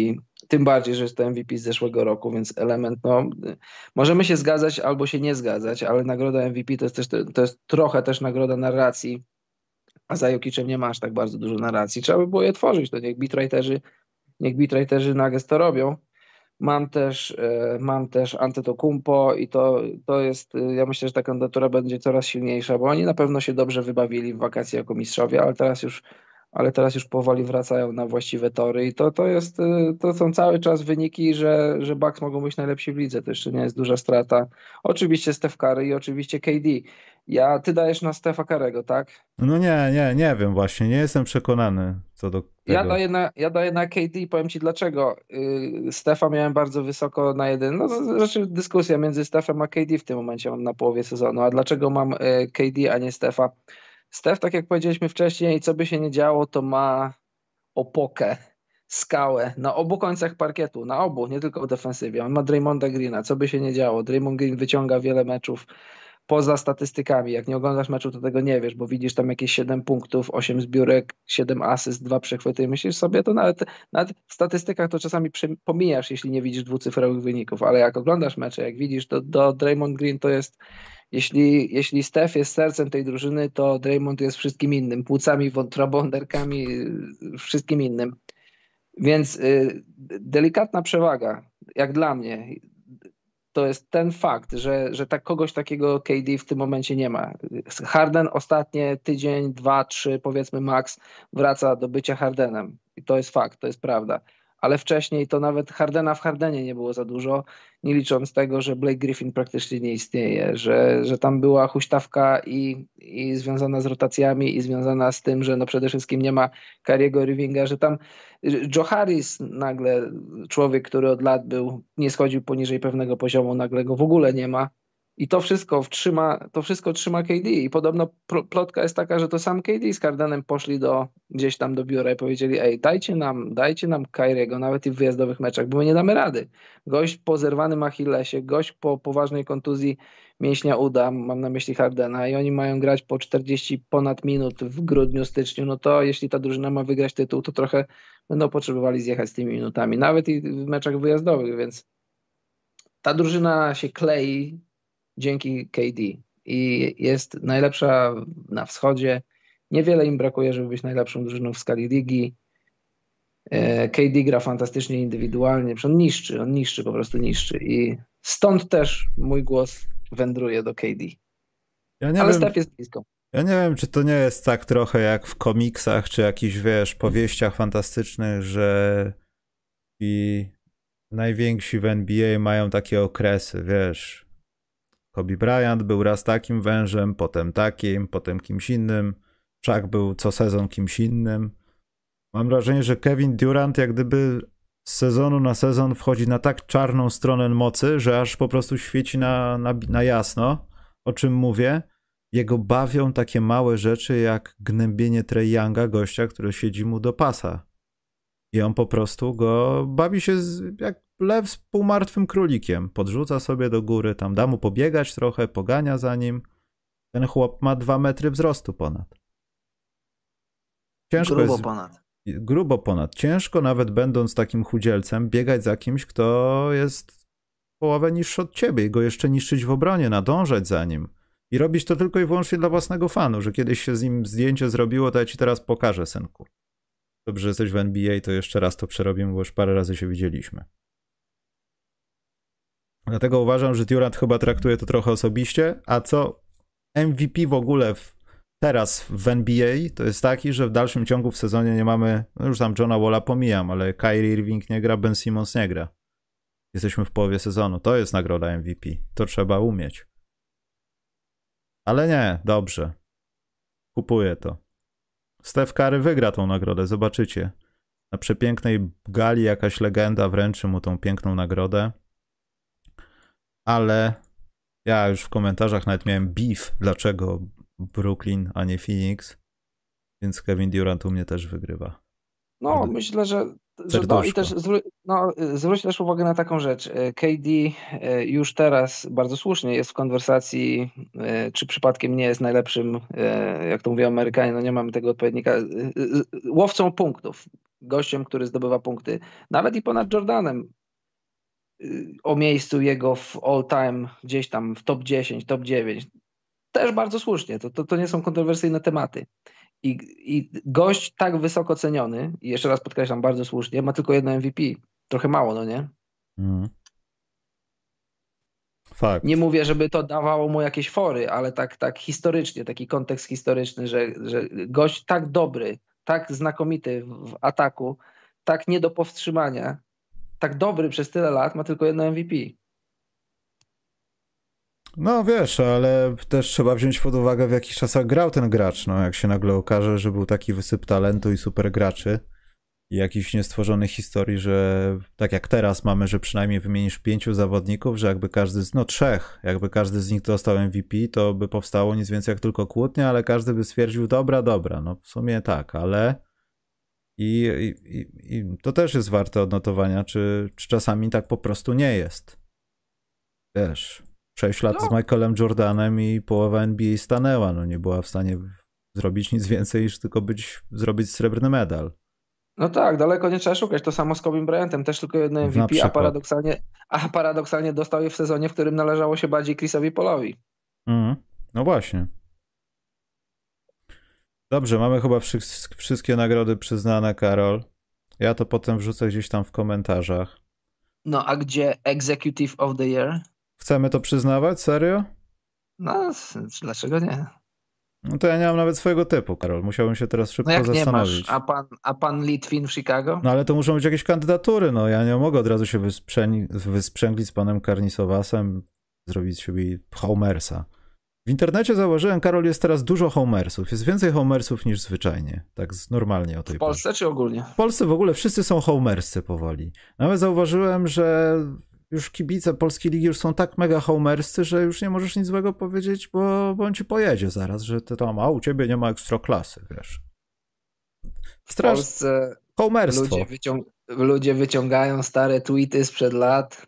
Tym bardziej, że jest to MVP z zeszłego roku, więc element, no, możemy się zgadzać albo się nie zgadzać, ale nagroda MVP to jest też to jest trochę też nagroda narracji, a za Jokiczem nie masz tak bardzo dużo narracji. Trzeba by było je tworzyć, to niech beatwriterzy, niech beatwriterzy nages to robią. Mam też, e, mam też Antetokumpo i to, to jest, e, ja myślę, że ta kandydatura będzie coraz silniejsza, bo oni na pewno się dobrze wybawili w wakacje jako mistrzowie, ale teraz już ale teraz już powoli wracają na właściwe tory i to, to, jest, y, to są cały czas wyniki, że, że Bucks mogą być najlepsi w lidze, to jeszcze nie jest duża strata. Oczywiście Steph Curry i oczywiście KD. Ja, ty dajesz na Stefa Karego, tak? No nie, nie, nie wiem właśnie, nie jestem przekonany co do tego. Ja daję na, ja daję na KD i powiem ci dlaczego. Yy, Stefa miałem bardzo wysoko na jeden, no znaczy dyskusja między Stefem a KD w tym momencie mam na połowie sezonu, a dlaczego mam y, KD, a nie Stefa? Stef, tak jak powiedzieliśmy wcześniej, co by się nie działo, to ma opokę, skałę na obu końcach parkietu, na obu, nie tylko w defensywie. On ma Draymonda Greena, co by się nie działo. Draymond Green wyciąga wiele meczów poza statystykami. Jak nie oglądasz meczu, to tego nie wiesz, bo widzisz tam jakieś 7 punktów, 8 zbiórek, 7 asyst, 2 przechwyty i myślisz sobie, to nawet, nawet w statystykach to czasami pomijasz, jeśli nie widzisz dwucyfrowych wyników, ale jak oglądasz mecze, jak widzisz, to do Draymond Green to jest jeśli, jeśli Steph jest sercem tej drużyny, to Draymond jest wszystkim innym, płucami, wątrobą,derkami wszystkim innym. Więc y, delikatna przewaga, jak dla mnie, to jest ten fakt, że, że tak kogoś takiego KD w tym momencie nie ma. Harden ostatnie tydzień, dwa, trzy, powiedzmy max, wraca do bycia Hardenem. I to jest fakt, to jest prawda ale wcześniej to nawet Hardena w Hardenie nie było za dużo, nie licząc tego, że Blake Griffin praktycznie nie istnieje, że, że tam była huśtawka i, i związana z rotacjami i związana z tym, że no przede wszystkim nie ma Kariego Irvinga, że tam Joe Harris nagle, człowiek, który od lat był, nie schodził poniżej pewnego poziomu, nagle go w ogóle nie ma i to wszystko trzyma, to wszystko trzyma KD. I podobno plotka jest taka, że to sam KD z Cardenem poszli do, gdzieś tam do biura i powiedzieli, ej, dajcie nam, dajcie nam Kyriego, nawet i w wyjazdowych meczach, bo my nie damy rady. Gość po zerwanym Achillesie, gość po poważnej kontuzji mięśnia uda, mam na myśli Hardena i oni mają grać po 40 ponad minut w grudniu, styczniu, no to jeśli ta drużyna ma wygrać tytuł, to trochę będą potrzebowali zjechać z tymi minutami, nawet i w meczach wyjazdowych, więc ta drużyna się klei dzięki KD i jest najlepsza na wschodzie Niewiele im brakuje, żeby być najlepszą drużyną w skali ligi. E, KD gra fantastycznie indywidualnie, on niszczy, on niszczy, po prostu niszczy i stąd też mój głos wędruje do KD. Ja Ale wiem, Steph jest blisko. Ja nie wiem, czy to nie jest tak trochę jak w komiksach, czy jakichś, wiesz, powieściach fantastycznych, że i najwięksi w NBA mają takie okresy, wiesz. Kobe Bryant był raz takim wężem, potem takim, potem kimś innym. Chuck był co sezon kimś innym. Mam wrażenie, że Kevin Durant jak gdyby z sezonu na sezon wchodzi na tak czarną stronę mocy, że aż po prostu świeci na, na, na jasno, o czym mówię. Jego bawią takie małe rzeczy jak gnębienie Trey Younga, gościa, który siedzi mu do pasa. I on po prostu go bawi się z, jak lew z półmartwym królikiem. Podrzuca sobie do góry, tam da mu pobiegać trochę, pogania za nim. Ten chłop ma dwa metry wzrostu ponad. Ciężko grubo jest, ponad. Grubo ponad. Ciężko nawet będąc takim chudzielcem biegać za kimś, kto jest połowę niższy od ciebie i go jeszcze niszczyć w obronie, nadążać za nim. I robić to tylko i wyłącznie dla własnego fanu, że kiedyś się z nim zdjęcie zrobiło, to ja ci teraz pokażę, synku. Dobrze, że jesteś w NBA, to jeszcze raz to przerobimy, bo już parę razy się widzieliśmy. Dlatego uważam, że Durant chyba traktuje to trochę osobiście, a co MVP w ogóle w, teraz w NBA to jest taki, że w dalszym ciągu w sezonie nie mamy, no już tam Johna Walla pomijam, ale Kyrie Irving nie gra, Ben Simmons nie gra. Jesteśmy w połowie sezonu. To jest nagroda MVP. To trzeba umieć. Ale nie, dobrze. Kupuję to. Steph Curry wygra tą nagrodę, zobaczycie. Na przepięknej gali jakaś legenda wręczy mu tą piękną nagrodę. Ale ja już w komentarzach nawet miałem beef, dlaczego Brooklyn, a nie Phoenix. Więc Kevin Durant u mnie też wygrywa. No, myślę, że, że no, i też zwró no, zwróć też uwagę na taką rzecz. E, KD e, już teraz bardzo słusznie jest w konwersacji, e, czy przypadkiem nie jest najlepszym, jak to mówią Amerykanie, no nie mamy tego odpowiednika, łowcą punktów. Gościem, który zdobywa punkty. Nawet i ponad Jordanem o miejscu jego w all time, gdzieś tam w top 10, top 9. Też bardzo słusznie, to, to, to nie są kontrowersyjne tematy. I, I gość tak wysoko ceniony, i jeszcze raz podkreślam, bardzo słusznie, ma tylko jedno MVP. Trochę mało, no nie? Mm. Fakt. Nie mówię, żeby to dawało mu jakieś fory, ale tak, tak historycznie, taki kontekst historyczny, że, że gość tak dobry, tak znakomity w ataku, tak nie do powstrzymania, tak dobry przez tyle lat, ma tylko jedno MVP. No wiesz, ale też trzeba wziąć pod uwagę w jakich czasach grał ten gracz, no jak się nagle okaże, że był taki wysyp talentu i super graczy i jakichś niestworzonych historii, że tak jak teraz mamy, że przynajmniej wymienisz pięciu zawodników, że jakby każdy z, no trzech, jakby każdy z nich dostał MVP, to by powstało nic więcej jak tylko kłótnia, ale każdy by stwierdził, dobra, dobra, no w sumie tak, ale i, i, i to też jest warte odnotowania, czy, czy czasami tak po prostu nie jest. Wiesz, 6 lat no. z Michaelem Jordanem i połowa NBA stanęła. No nie była w stanie zrobić nic więcej niż tylko być, zrobić srebrny medal. No tak, daleko nie trzeba szukać. To samo z Kobe Bryantem, też tylko jedno MVP, a paradoksalnie, a paradoksalnie dostał je w sezonie, w którym należało się bardziej Chrisowi Polowi. Mm, no właśnie. Dobrze, mamy chyba wszystkie nagrody przyznane, Karol. Ja to potem wrzucę gdzieś tam w komentarzach. No a gdzie Executive of the Year? Chcemy to przyznawać? Serio? No, dlaczego nie? No to ja nie mam nawet swojego typu, Karol. Musiałbym się teraz szybko no jak zastanowić. Nie masz? A pan, a pan Litwin w Chicago? No ale to muszą być jakieś kandydatury. No ja nie mogę od razu się wysprzęglić z panem Karnisowasem, zrobić sobie Homersa. W internecie zauważyłem, Karol, jest teraz dużo homersów. Jest więcej homersów niż zwyczajnie. Tak normalnie o tej W Polsce porze. czy ogólnie? W Polsce w ogóle wszyscy są homerscy powoli. Nawet zauważyłem, że już kibice polskiej ligi już są tak mega homerscy, że już nie możesz nic złego powiedzieć, bo, bo on ci pojedzie zaraz, że ty tam, a u ciebie nie ma ekstraklasy, wiesz. Strasz... W Polsce Homerstwo. Ludzie, wyciąg ludzie wyciągają stare tweety sprzed lat,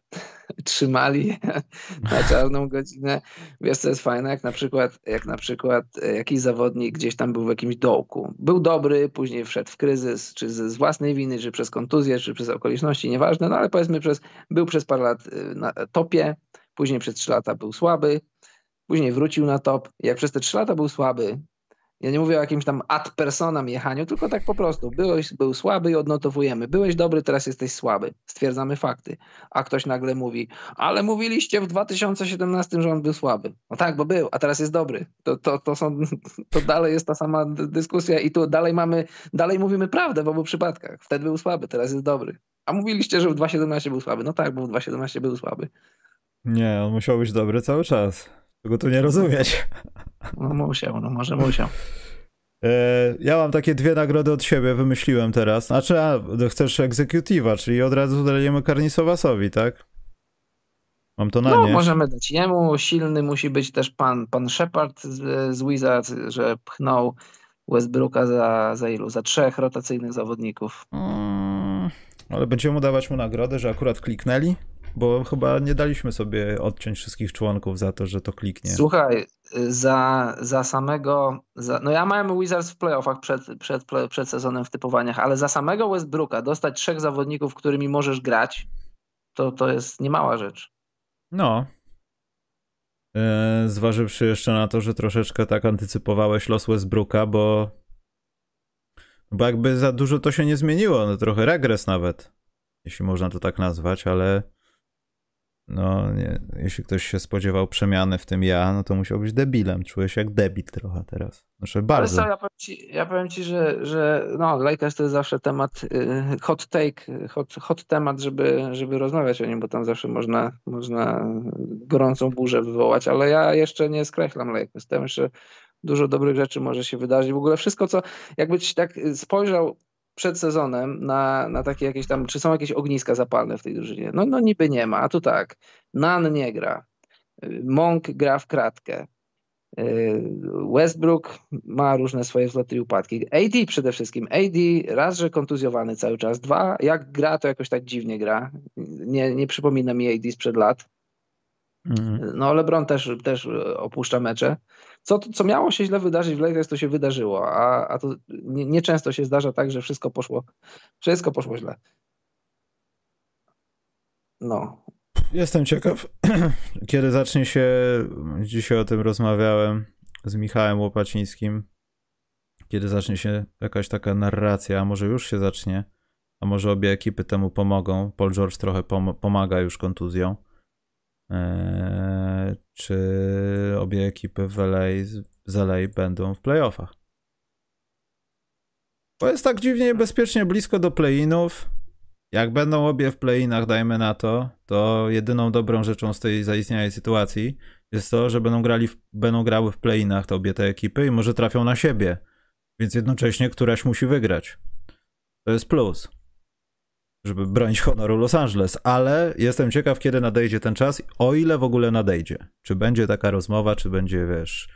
<laughs> trzymali <laughs> na czarną godzinę. Wiesz, co jest fajne? Jak na przykład, jak na przykład e, jakiś zawodnik gdzieś tam był w jakimś dołku. Był dobry, później wszedł w kryzys, czy z, własnej winy, czy przez kontuzję, czy przez okoliczności, nieważne, no ale powiedzmy, przez, był przez parę lat e, na topie, później przez trzy lata był słaby, później wrócił na top. Jak przez te trzy lata był słaby, Ja nie mówię o jakimś tam ad personam jechaniu, tylko tak po prostu. Byłeś, był słaby i odnotowujemy. Byłeś dobry, teraz jesteś słaby. Stwierdzamy fakty. A ktoś nagle mówi, ale mówiliście w 2017, że on był słaby. No tak, bo był, a teraz jest dobry. To, to, to, są, to dalej jest ta sama dyskusja i tu dalej mamy, dalej mówimy prawdę w obu przypadkach. Wtedy był słaby, teraz jest dobry. A mówiliście, że w 2017 był słaby. No tak, bo w 2017 był słaby. Nie, on musiał być dobry cały czas. Tego tu nie rozumieć. No musiał, no może musiał. E, ja mam takie dwie nagrody od siebie, wymyśliłem teraz. Znaczy, a, chcesz egzekutywa, czyli od razu dajemy Karnisowasowi, tak? Mam to na no, nie. możemy dać jemu. Silny musi być też pan, pan Shepard z, z Wizards, że pchnął Westbrooka za, za ilu? Za trzech rotacyjnych zawodników. Hmm, ale będziemy dawać mu nagrodę, że akurat kliknęli? Bo chyba nie daliśmy sobie odciąć wszystkich członków za to, że to kliknie. Słuchaj, za, za samego. Za, no ja miałem Wizards w playoffach przed, przed, przed sezonem w typowaniach, ale za samego Westbrooka dostać trzech zawodników, którymi możesz grać, to, to jest niemała rzecz. No. E, zważywszy jeszcze na to, że troszeczkę tak antycypowałeś los Westbrooka, bo. Bo jakby za dużo to się nie zmieniło, no trochę regres nawet, jeśli można to tak nazwać, ale no, nie, jeśli ktoś się spodziewał przemiany w tym ja, no to musiał być debilem. Czuję się jak debil trochę teraz. Znaczy bardzo. Ale co, ja powiem ci, ja powiem ci że, że no, Lakers to jest zawsze temat, y, hot take, hot, hot temat, żeby, żeby rozmawiać o nim, bo tam zawsze można, można gorącą burzę wywołać, ale ja jeszcze nie skreślam Lakers. Tam jeszcze dużo dobrych rzeczy może się wydarzyć. W ogóle wszystko, co jakbyś tak spojrzał przed sezonem na, na takie jakieś tam, czy są jakieś ogniska zapalne w tej drużynie? No, no niby nie ma, a tu tak, Nan nie gra, Monk gra w kratkę, Westbrook ma różne swoje wzloty i upadki. AD przede wszystkim. AD raz, że kontuzjowany cały czas. Dwa, jak gra, to jakoś tak dziwnie gra. Nie, nie przypomina mi AD sprzed lat. Mhm. No LeBron też, też opuszcza mecze. Co, co miało się źle wydarzyć w Lakers, to się wydarzyło, a, a to nieczęsto nie się zdarza tak, że wszystko poszło, wszystko poszło źle. No. Jestem ciekaw, <clears throat> kiedy zacznie się, dzisiaj o tym rozmawiałem z Michałem Łopacińskim, kiedy zacznie się jakaś taka narracja, a może już się zacznie, a może obie ekipy temu pomogą. Paul George trochę pom pomaga już kontuzją czy obie ekipy w LA, z LA będą w playoffach. Bo jest tak dziwnie bezpiecznie blisko do play-inów. Jak będą obie w play-inach, dajmy na to, to jedyną dobrą rzeczą z tej zaistniałej sytuacji jest to, że będą, grali w, będą grały w play-inach te obie te ekipy i może trafią na siebie. Więc jednocześnie któraś musi wygrać. To jest plus żeby bronić honoru Los Angeles, ale jestem ciekaw, kiedy nadejdzie ten czas, o ile w ogóle nadejdzie. Czy będzie taka rozmowa, czy będzie, wiesz,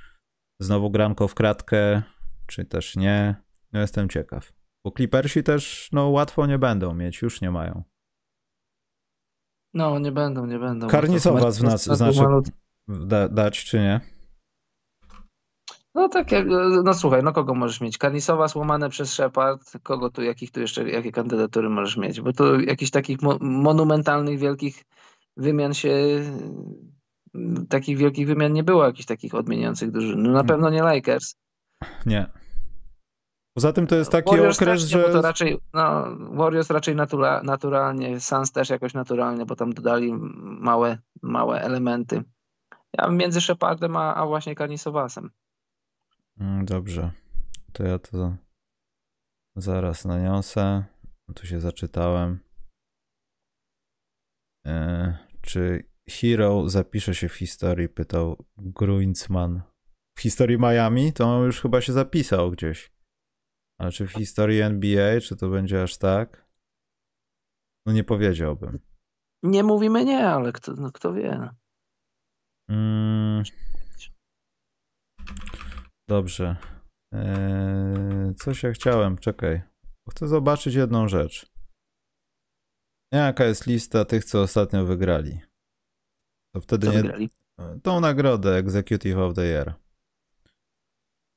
znowu granko w kratkę, czy też nie. No jestem ciekaw. Bo Clippersi też, no, łatwo nie będą mieć, już nie mają. No, nie będą, nie będą. Karnisowa z nas, znaczy da, dać, czy nie? No tak, jak, no słuchaj, no kogo możesz mieć? Karnisowa złamane przez Shepard, kogo tu, jakich tu jeszcze, jakie kandydatury możesz mieć? Bo tu jakichś takich mo monumentalnych, wielkich wymian się, takich wielkich wymian nie było, jakichś takich odmieniających drużyn. No na hmm. pewno nie Lakers. Nie. Poza tym to jest taki Warriors okres, że... to raczej, no, Warriors raczej natura naturalnie, Suns też jakoś naturalnie, bo tam dodali małe, małe elementy. Ja między Shepardem a, a właśnie Karnisowasem. Mm, dobrze. To ja to zaraz naniosę. Tu się zaczytałem. E, czy Hero zapisze się w historii? Pytał Gruinsman. W historii Miami to on już chyba się zapisał gdzieś. Ale czy w historii NBA, czy to będzie aż tak? No nie powiedziałbym. Nie mówimy nie, ale kto, no kto wie. Mm. Dobrze. Eee, coś ja chciałem, czekaj. Chcę zobaczyć jedną rzecz. Jaka jest lista tych, co ostatnio wygrali? To wtedy co nie. Wygrali? Tą nagrodę Executive of the Year.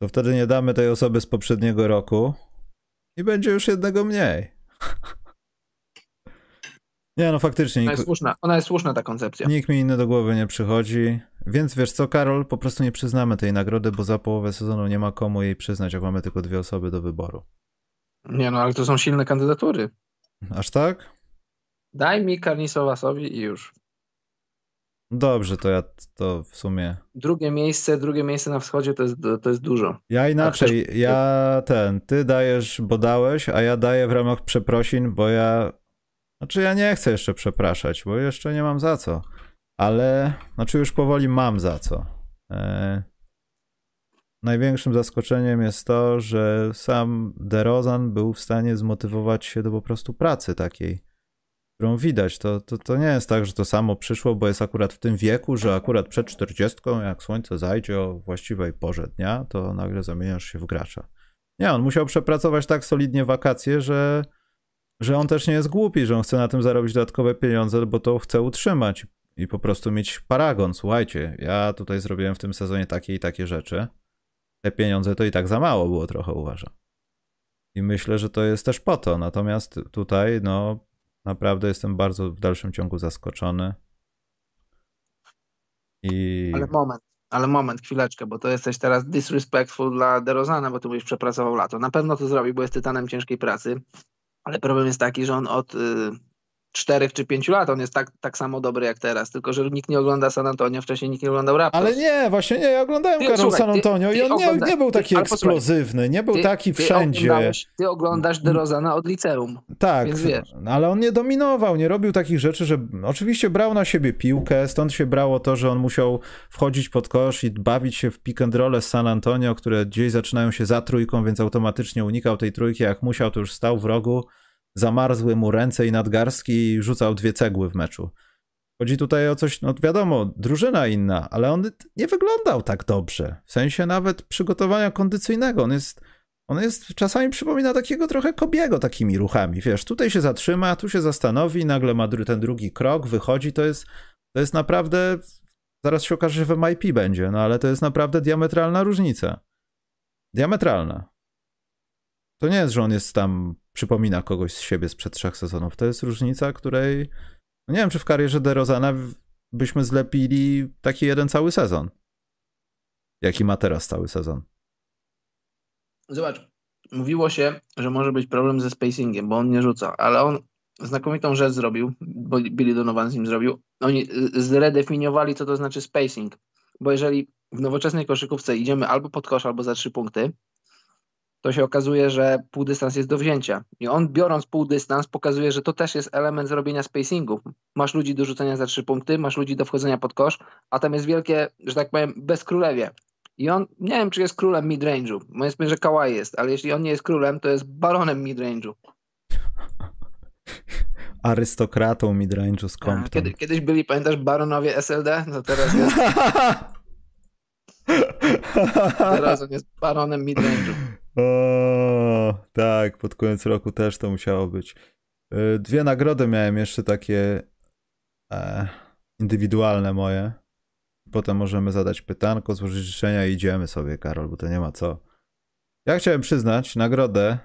To wtedy nie damy tej osoby z poprzedniego roku i będzie już jednego mniej. <laughs> Nie, no faktycznie. Ona jest słuszna, ona jest słuszna ta koncepcja. nikt mi inny do głowy nie przychodzi. Więc wiesz co, Karol, po prostu nie przyznamy tej nagrody, bo za połowę sezonu nie ma komu jej przyznać, jak mamy tylko dwie osoby do wyboru. Nie no, ale to są silne kandydatury. Aż tak? Daj mi Karnisowasowi i już. Dobrze, to ja to w sumie. Drugie miejsce, drugie miejsce na wschodzie to jest, to jest dużo. Ja inaczej, ja ten, ty dajesz, bo dałeś, a ja daję w ramach przeprosin, bo ja. Znaczy, ja nie chcę jeszcze przepraszać, bo jeszcze nie mam za co. Ale, znaczy, już powoli mam za co. E... Największym zaskoczeniem jest to, że sam DeRozan był w stanie zmotywować się do po prostu pracy takiej, którą widać. To, to, to nie jest tak, że to samo przyszło, bo jest akurat w tym wieku, że akurat przed 40, jak słońce zajdzie o właściwej porze dnia, to nagle zamieniasz się w gracza. Nie, on musiał przepracować tak solidnie wakacje, że, że on też nie jest głupi, że on chce na tym zarobić dodatkowe pieniądze, bo to chce utrzymać i po prostu mieć paragon. Słuchajcie, ja tutaj zrobiłem w tym sezonie takie i takie rzeczy te pieniądze to i tak za mało było trochę, uważam. I myślę, że to jest też po to. Natomiast tutaj, no, naprawdę jestem bardzo w dalszym ciągu zaskoczony. I. Ale moment, ale moment, chwileczkę, bo to jesteś teraz disrespectful dla DeRozana, bo ty byś przepracował lato. Na pewno to zrobi, bo jest tytanem ciężkiej pracy, ale problem jest taki, że on od. Y czterech czy pięciu lat on jest tak, tak samo dobry jak teraz, tylko że nikt nie ogląda San Antonio, wcześniej nikt nie oglądał Raptors. Ale nie, właśnie nie, ja oglądałem Karol San Antonio ty, ty i on ogląda... nie, nie, był taki ty, eksplozywny, nie był ty, taki wszędzie. Ty oglądasz DeRozana od liceum, Tak, wiesz. ale on nie dominował, nie robił takich rzeczy, że oczywiście brał na siebie piłkę, stąd się brało to, że on musiał wchodzić pod kosz i bawić się w pick and roll z San Antonio, które gdzieś zaczynają się za trójką, więc automatycznie unikał tej trójki, jak musiał, to już stał w rogu zamarzły mu ręce i nadgarstki i rzucał dwie cegły w meczu. Chodzi tutaj o coś, no wiadomo, drużyna inna, ale on nie wyglądał tak dobrze. W sensie nawet przygotowania kondycyjnego. On jest, on jest czasami przypomina takiego trochę Kobiego takimi ruchami. Wiesz, tutaj się zatrzyma, tu się zastanowi, nagle ma ten drugi krok, wychodzi. To jest, to jest naprawdę. Zaraz się okaże, że w MIP będzie, no ale to jest naprawdę diametralna różnica. Diametralna. To nie jest, że on jest tam przypomina kogoś z siebie sprzed trzech sezonów. To jest różnica, której no nie wiem, czy w karierze DeRozana byśmy zlepili taki jeden cały sezon. Jaki ma teraz cały sezon. Zobacz, mówiło się, że może być problem ze spacingiem, bo on nie rzuca, ale on znakomitą rzecz zrobił, bo Billy Donovan z nim zrobił. Oni zredefiniowali, co to znaczy spacing, bo jeżeli w nowoczesnej koszykówce idziemy albo pod kosz, albo za trzy punkty, to się okazuje, że półdystans jest do wzięcia. I on biorąc półdystans pokazuje, że to też jest element zrobienia spacingu. Masz ludzi do rzucenia za trzy punkty, masz ludzi do wchodzenia pod kosz, a tam jest wielkie, że tak powiem, bezkrólewie. I on, nie wiem czy jest królem midrange'u, powiedzmy, że Kawhi jest, ale jeśli on nie jest królem, to jest baronem midrange'u. <laughs> Arystokratą midrange'u z Compton. Kiedy, kiedyś byli, pamiętasz, baronowie SLD? No teraz jest... <laughs> teraz on jest baronem midrange'u. <laughs> O, tak, pod koniec roku też to musiało być. Y, dwie nagrody miałem jeszcze takie e, indywidualne moje. Potem możemy zadać pytanko, złożyć życzenia i idziemy sobie, Karol, bo to nie ma co. Ja chciałem przyznać nagrodę.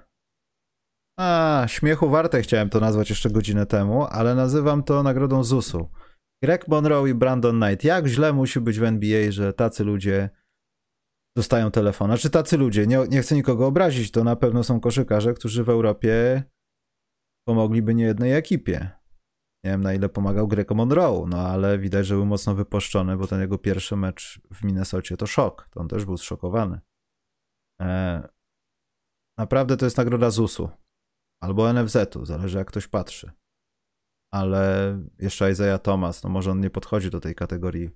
A, śmiechu warte chciałem to nazwać jeszcze godzinę temu, ale nazywam to nagrodą ZUS-u. Greg Monroe i Brandon Knight. Jak źle musi być w NBA, że tacy ludzie dostają telefon. Znaczy tacy ludzie, nie, nie chcę nikogo obrazić, to na pewno są koszykarze, którzy w Europie pomogliby niejednej ekipie. Nie wiem na ile pomagał Greco Monroe, no ale widać, że był mocno wypuszczony, bo ten jego pierwszy mecz w Minnesocie to szok. To on też był zszokowany. E, naprawdę to jest nagroda ZUS-u albo NFZ-u, zależy jak ktoś patrzy. Ale jeszcze Isaiah Thomas, no może on nie podchodzi do tej kategorii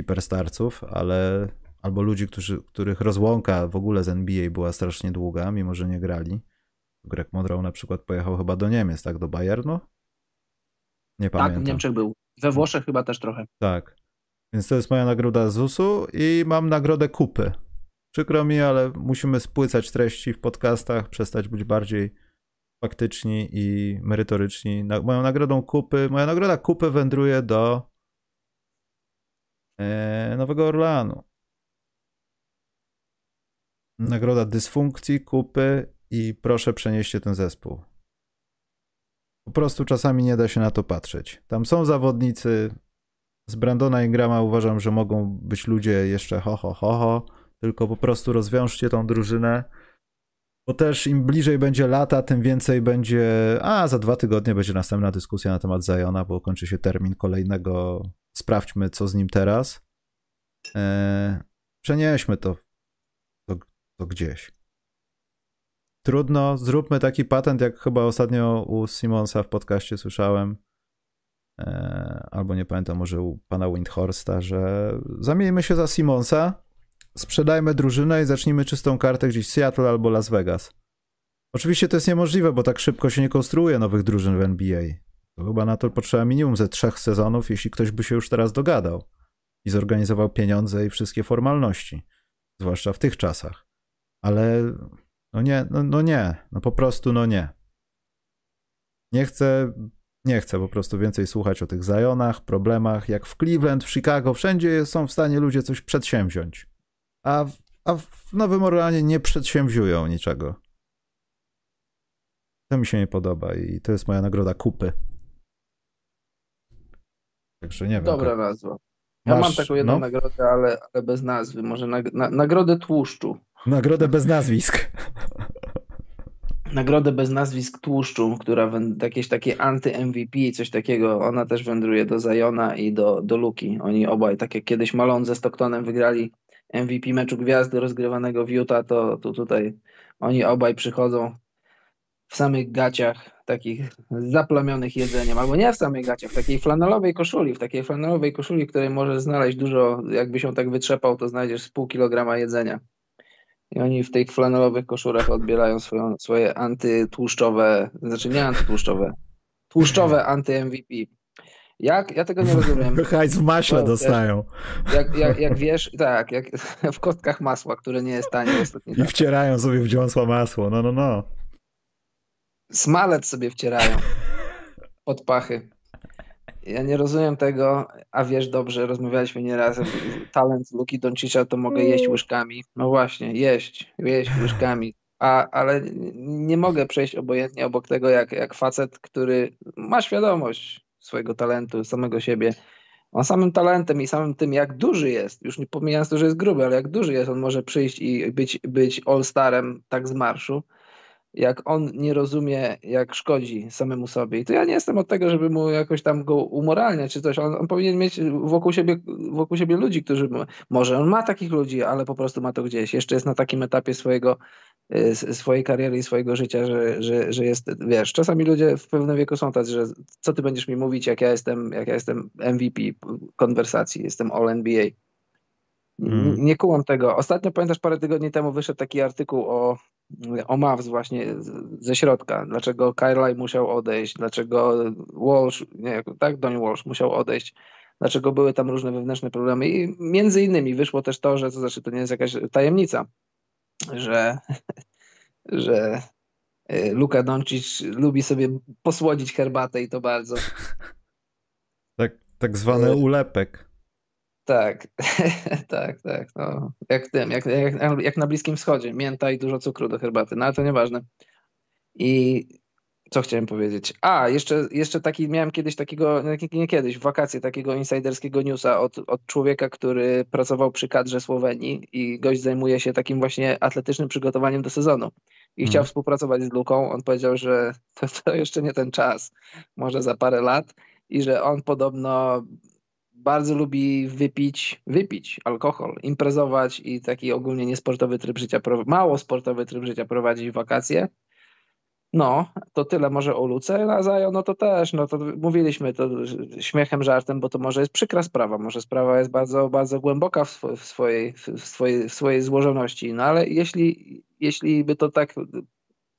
hiperstarców, ale albo ludzi, którzy, których rozłąka w ogóle z NBA była strasznie długa, mimo że nie grali. Greg Monroe na przykład pojechał chyba do Niemiec, tak? Do Bayernu? Nie tak, pamiętam. Tak, w Niemczech był. We Włoszech chyba też trochę. Tak. Więc to jest moja nagroda ZUS-u i mam nagrodę kupy. Przykro mi, ale musimy spłycać treści w podcastach, przestać być bardziej faktyczni i merytoryczni. moją nagrodą kupy, moja nagroda kupy wędruje do e, Nowego Orleanu nagroda dysfunkcji, kupy i proszę przenieście ten zespół. Po prostu czasami nie da się na to patrzeć. Tam są zawodnicy. Z Brandona Ingrama uważam, że mogą być ludzie jeszcze ho, ho, ho, ho. Tylko po prostu rozwiążcie tą drużynę. Bo też im bliżej będzie lata, tym więcej będzie. A za dwa tygodnie będzie następna dyskusja na temat Zajona, bo kończy się termin kolejnego. Sprawdźmy, co z nim teraz. Eee, przenieśmy to, to, gdzieś. Trudno, zróbmy taki patent, jak chyba ostatnio u Simonsa w podcaście słyszałem, e, albo nie pamiętam, może u pana Windhorsta, że zamieńmy się za Simonsa, sprzedajmy drużynę i zacznijmy czystą kartę gdzieś Seattle albo Las Vegas. Oczywiście to jest niemożliwe, bo tak szybko się nie konstruuje nowych drużyn w NBA. Chyba na to potrzeba minimum ze trzech sezonów, jeśli ktoś by się już teraz dogadał i zorganizował pieniądze i wszystkie formalności, zwłaszcza w tych czasach. Ale no nie, no, no nie, no po prostu no nie. Nie chcę, nie chcę po prostu więcej słuchać o tych zajonach, problemach, jak w Cleveland, w Chicago, wszędzie są w stanie ludzie coś przedsięwziąć. A, a w Nowym Orleanie nie przedsięwziują niczego. To mi się nie podoba i to jest moja nagroda kupy. Także nie wiem. Dobra nazwa. Ja Masz, mam taką jedną no? nagrodę, ale, ale bez nazwy. Może nag, na, nagrodę tłuszczu. Nagrodę bez nazwisk. Nagrodę bez nazwisk tłuszczu, która jakieś takie anty-MVP, coś takiego, ona też wędruje do Zajona i do, do Luki. Oni obaj, tak jak kiedyś Malone ze Stocktonem wygrali MVP meczu gwiazdy rozgrywanego w Utah, to, to tutaj oni obaj przychodzą w samych gaciach, takich zaplamionych jedzeniem, albo nie w samych gaciach, w takiej flanelowej koszuli, w takiej flanelowej koszuli, której możesz znaleźć dużo, jakby się tak wytrzepał, to znajdziesz z pół kilograma jedzenia. I oni w tych flanelowych koszurach odbierają swoją, swoje antytłuszczowe, znaczy nie antytłuszczowe, tłuszczowe anty-MVP. Jak? Ja tego nie rozumiem. <laughs> Hajs w maśle to, dostają. Jak, jak, jak, wiesz, tak, jak <laughs> w kostkach masła, które nie jest tanie ostatnio. I wcierają sobie w dziąsła masło, no, no, no. Smalec sobie wcierają pod pachy. Ja nie rozumiem tego, a wiesz dobrze, rozmawialiśmy nieraz, talent Luki Doncicza to mogę jeść łyżkami. No właśnie, jeść, jeść łyżkami. A, ale nie mogę przejść obojętnie obok tego, jak, jak facet, który ma świadomość swojego talentu, samego siebie. On samym talentem i samym tym, jak duży jest, już nie pomijając to, że jest gruby, ale jak duży jest, on może przyjść i być, być all-starem tak z marszu jak on nie rozumie, jak szkodzi samemu sobie. I to ja nie jestem od tego, żeby mu jakoś tam go umoralniać czy coś. On, on powinien mieć wokół siebie, wokół siebie ludzi, którzy może on ma takich ludzi, ale po prostu ma to gdzieś. Jeszcze jest na takim etapie swojego, y, swojej kariery i swojego życia, że, że, że jest, wiesz, czasami ludzie w pewnym wieku są tacy, że co ty będziesz mi mówić, jak ja jestem, jak ja jestem MVP konwersacji, jestem All NBA. Mm. Nie kułam tego. Ostatnio pamiętasz, parę tygodni temu wyszedł taki artykuł o, o Mavs właśnie ze środka. Dlaczego Kyle musiał odejść, dlaczego Walsh, nie, tak, Donny Walsh musiał odejść, dlaczego były tam różne wewnętrzne problemy. I między innymi wyszło też to, że to znaczy to nie jest jakaś tajemnica, że, <laughs> że y, Luka Doncic lubi sobie posłodzić herbatę i to bardzo. Tak, tak zwany y, ulepek. Tak, <laughs> tak, tak. No, jak tym, jak, jak, jak na Bliskim Wschodzie. Mięta i dużo cukru do herbaty, no ale to nieważne. I co chciałem powiedzieć? A, jeszcze, jeszcze taki, miałem kiedyś takiego, nie kiedyś, w wakacje takiego insiderskiego newsa od, od człowieka, który pracował przy kadrze Słowenii i gość zajmuje się takim właśnie atletycznym przygotowaniem do sezonu. I hmm. chciał współpracować z Luką. On powiedział, że <laughs> to, to jeszcze nie ten czas, może za parę lat i że on podobno bardzo lubi wypić, wypić alkohol, imprezować i taki ogólnie niesportowy tryb życia, mało sportowy tryb życia prowadzić w wakacje. No, to tyle może o Luce, a Zajo, no to też, no to mówiliśmy to śmiechem, żartem, bo to może jest przykra sprawa, może sprawa jest bardzo, bardzo głęboka w, sw w, swojej, w, swojej, w swojej złożoności, no ale jeśli, jeśli by to tak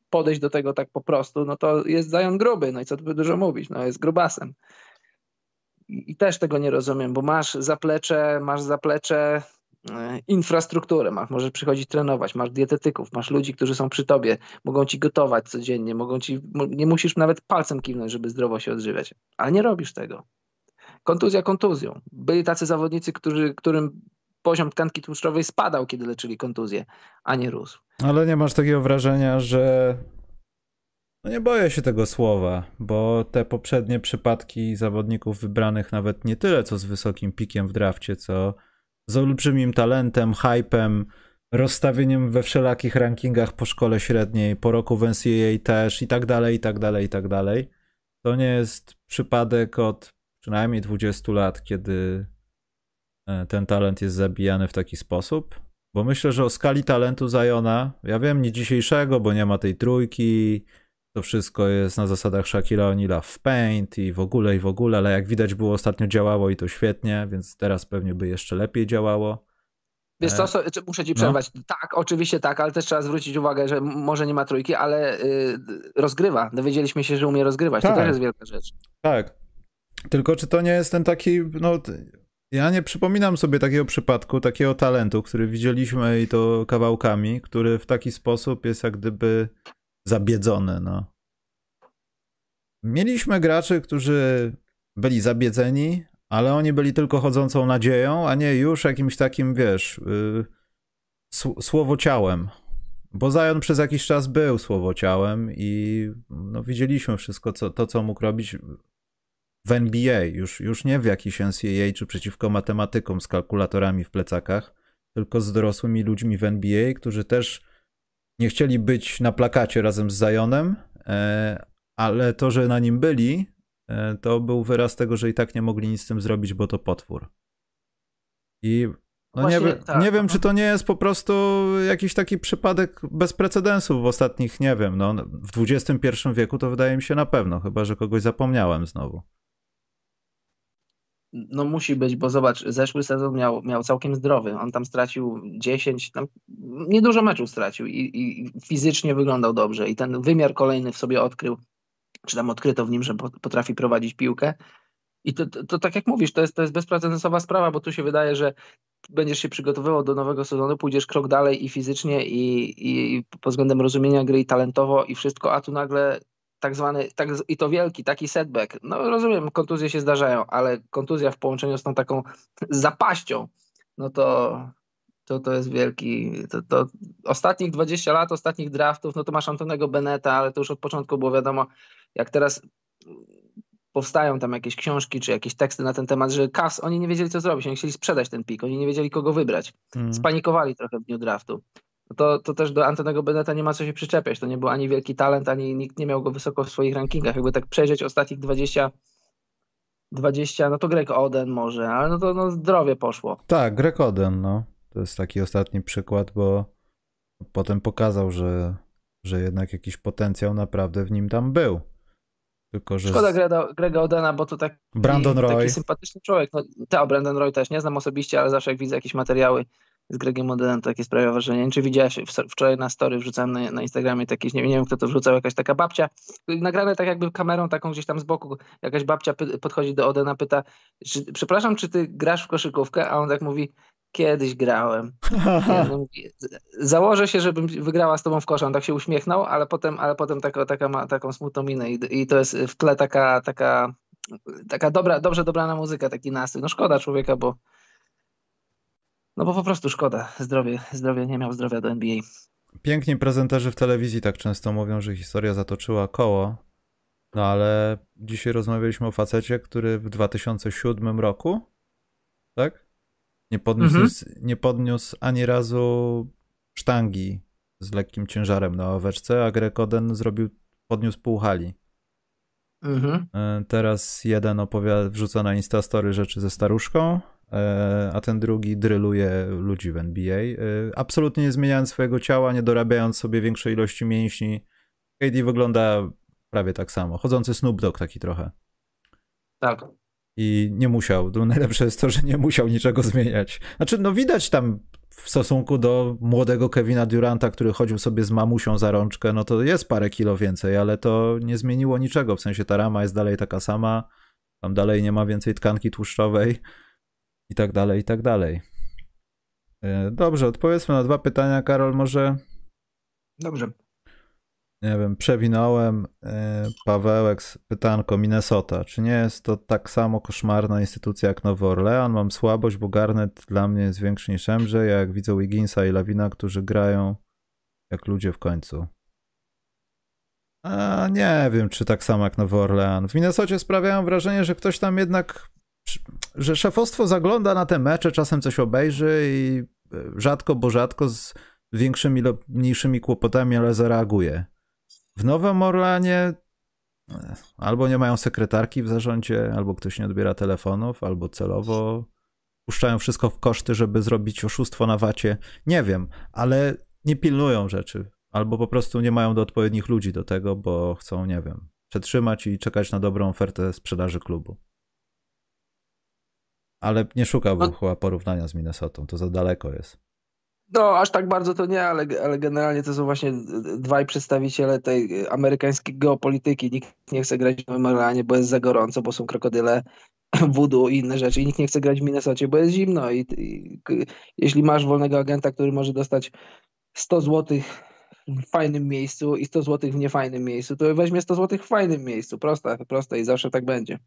podejść do tego tak po prostu, no to jest Zajon gruby, no i co tu by dużo mówić, no jest grubasem i też tego nie rozumiem, bo masz zaplecze, masz zaplecze e, infrastrukturę, masz, możesz przychodzić trenować, masz dietetyków, masz ludzi, którzy są przy tobie, mogą ci gotować codziennie, mogą ci, nie musisz nawet palcem kiwnąć, żeby zdrowo się odżywiać, ale nie robisz tego. Kontuzja kontuzją. Byli tacy zawodnicy, którzy, którym poziom tkanki tłuszczowej spadał, kiedy leczyli kontuzję, a nie rósł. Ale nie masz takiego wrażenia, że No nie boję się tego słowa, bo te poprzednie przypadki zawodników wybranych nawet nie tyle co z wysokim pikiem w drafcie, co z olbrzymim talentem, hypem, rozstawieniem we wszelakich rankingach po szkole średniej, po roku w NCAA też i tak dalej, i tak dalej, i tak dalej. To nie jest przypadek od przynajmniej 20 lat, kiedy e, ten talent jest zabijany w taki sposób. Bo myślę, że o skali talentu Zajona, ja wiem, nie dzisiejszego, bo nie ma tej trójki, to wszystko jest na zasadach Shaquille O'Neal'a w Paint i w ogóle, i w ogóle, ale jak widać było ostatnio działało i to świetnie, więc teraz pewnie by jeszcze lepiej działało. Wiesz co, so, muszę ci no. przerwać. No. Tak, oczywiście tak, ale też trzeba zwrócić uwagę, że może nie ma trójki, ale y, rozgrywa. Dowiedzieliśmy się, że umie rozgrywać. Tak. To też jest wielka rzecz. Tak. Tylko czy to nie jest ten taki, no ja nie przypominam sobie takiego przypadku, takiego talentu, który widzieliśmy i to kawałkami, który w taki sposób jest jak gdyby zabiedzony, no. Mieliśmy graczy, którzy byli zabiedzeni, ale oni byli tylko chodzącą nadzieją, a nie już jakimś takim, wiesz, yy. Bo Zion przez jakiś czas był słowociałem i no, widzieliśmy wszystko, co, to, co mógł robić w NBA, już, już nie w jakiś NCAA czy przeciwko matematykom z kalkulatorami w plecakach, tylko z dorosłymi ludźmi w NBA, którzy też nie chcieli być na plakacie razem z Zionem, e, ale to, że na nim byli, e, to był wyraz tego, że i tak nie mogli nic z tym zrobić, bo to potwór. I no Właśnie, nie, tak. nie wiem, czy to nie jest po prostu jakiś taki przypadek bez precedensu w ostatnich, nie wiem, no w XXI wieku to wydaje mi się na pewno, chyba że kogoś zapomniałem znowu no musi być, bo zobacz, zeszły sezon miał, miał całkiem zdrowy. On tam stracił 10, tam niedużo meczów stracił i, i fizycznie wyglądał dobrze. I ten wymiar kolejny w sobie odkrył, czy tam odkryto w nim, że potrafi prowadzić piłkę. I to, to, to, tak jak mówisz, to jest, to jest bezprecedensowa sprawa, bo tu się wydaje, że będziesz się przygotowywał do nowego sezonu, pójdziesz krok dalej i fizycznie, i, i pod względem rozumienia gry, i talentowo, i wszystko, a tu nagle tak zwany, tak, i to wielki, taki setback. No rozumiem, kontuzje się zdarzają, ale kontuzja w połączeniu z tą taką zapaścią, no to to, to jest wielki, to, to ostatnich 20 lat, ostatnich draftów, no to masz Antonego Beneta, ale to już od początku było wiadomo, jak teraz powstają tam jakieś książki czy jakieś teksty na ten temat, że Cavs, oni nie wiedzieli co zrobić, oni chcieli sprzedać ten pik, oni nie wiedzieli kogo wybrać. Hmm. Spanikowali trochę w dniu draftu to, to też do Antonego Beneta nie ma co się przyczepiać. To nie był ani wielki talent, ani nikt nie miał go wysoko w swoich rankingach. Jakby tak przejrzeć ostatnich 20, 20 no to Greg Oden może, ale no to no, zdrowie poszło. Tak, Greg Oden, no. To jest taki ostatni przykład, bo potem pokazał, że, że jednak jakiś potencjał naprawdę w nim tam był. Tylko, że Szkoda Grega, Grega Odena, bo to taki, Brandon Roy. taki sympatyczny człowiek. No, ta, Brandon Roy też nie znam osobiście, ale zawsze jak widzę jakieś materiały z Gregiem Modelem to takie sprawia wrażenie. Czy widziałeś, wczoraj na story wrzucałem na, na Instagramie jakieś, nie, nie wiem kto to wrzucał, jakaś taka babcia, nagrane tak jakby kamerą taką gdzieś tam z boku, jakaś babcia podchodzi do Odena, pyta, czy, przepraszam, czy ty grasz w koszykówkę? A on tak mówi, kiedyś grałem. <laughs> Mówi, założę się, żebym wygrała z tobą w kosza. On tak się uśmiechnął, ale potem, ale potem taka, taka ma taką smutną minę i, i to jest w tle taka, taka, taka dobra, dobrze dobrana muzyka, taki nastrój. No szkoda człowieka, bo no bo po prostu szkoda. Zdrowie, zdrowie nie miał zdrowia do NBA. Piękni prezenterzy w telewizji tak często mówią, że historia zatoczyła koło. No ale dzisiaj rozmawialiśmy o facecie, który w 2007 roku, tak? Nie podniósł, mhm. nie podniósł ani razu sztangi z lekkim ciężarem na ławeczce, a Grekoden zrobił, podniósł pół hali. Mhm. E, teraz jeden opowiada, wrzuca na Instastory rzeczy ze staruszką, a ten drugi dryluje ludzi w NBA. E, absolutnie nie zmieniając swojego ciała, nie dorabiając sobie większej ilości mięśni. KD wygląda prawie tak samo. Chodzący Snoop Dogg taki trochę. Tak. I nie musiał. <laughs> Najlepsze jest to, że nie musiał niczego zmieniać. Znaczy, no widać tam w stosunku do młodego Kevina Duranta, który chodził sobie z mamusią za rączkę, no to jest parę kilo więcej, ale to nie zmieniło niczego. W sensie ta rama jest dalej taka sama, tam dalej nie ma więcej tkanki tłuszczowej i tak dalej, i tak dalej. E, dobrze, odpowiedzmy na dwa pytania, Karol, może. Dobrze. Nie wiem, przewinąłem. E, Pawełek, pytanko, Minnesota. Czy nie jest to tak samo koszmarna instytucja jak Nowy Orlean? Mam słabość, bo Garnet dla mnie jest większy niż MJ, jak widzę Wigginsa i Lawina, którzy grają jak ludzie w końcu. A, nie wiem, czy tak samo jak Nowy Orlean. W Minnesocie sprawiają wrażenie, że ktoś tam jednak, że szefostwo zagląda na te mecze, czasem coś obejrzy i e, rzadko, bo rzadko z większymi lub mniejszymi kłopotami, ale zareaguje. W Nowym Orleanie e, albo nie mają sekretarki w zarządzie, albo ktoś nie odbiera telefonów, albo celowo puszczają wszystko w koszty, żeby zrobić oszustwo na wacie. Nie wiem, ale nie pilnują rzeczy. Albo po prostu nie mają do odpowiednich ludzi do tego, bo chcą, nie wiem, przetrzymać i czekać na dobrą ofertę sprzedaży klubu. Ale nie szukałbym no. chyba porównania z Minnesotą, to za daleko jest. No, aż tak bardzo to nie, ale, ale generalnie to są właśnie dwaj przedstawiciele tej amerykańskiej geopolityki. Nikt nie chce grać w Orleanie, bo jest za gorąco, bo są krokodyle, <clears throat> voodoo i inne rzeczy. I nikt nie chce grać w Minnesocie, bo jest zimno. I, i jeśli masz wolnego agenta, który może dostać 100 zł w fajnym miejscu i 100 zł w niefajnym miejscu, to weźmie 100 zł w fajnym miejscu. Proste, proste i zawsze tak będzie.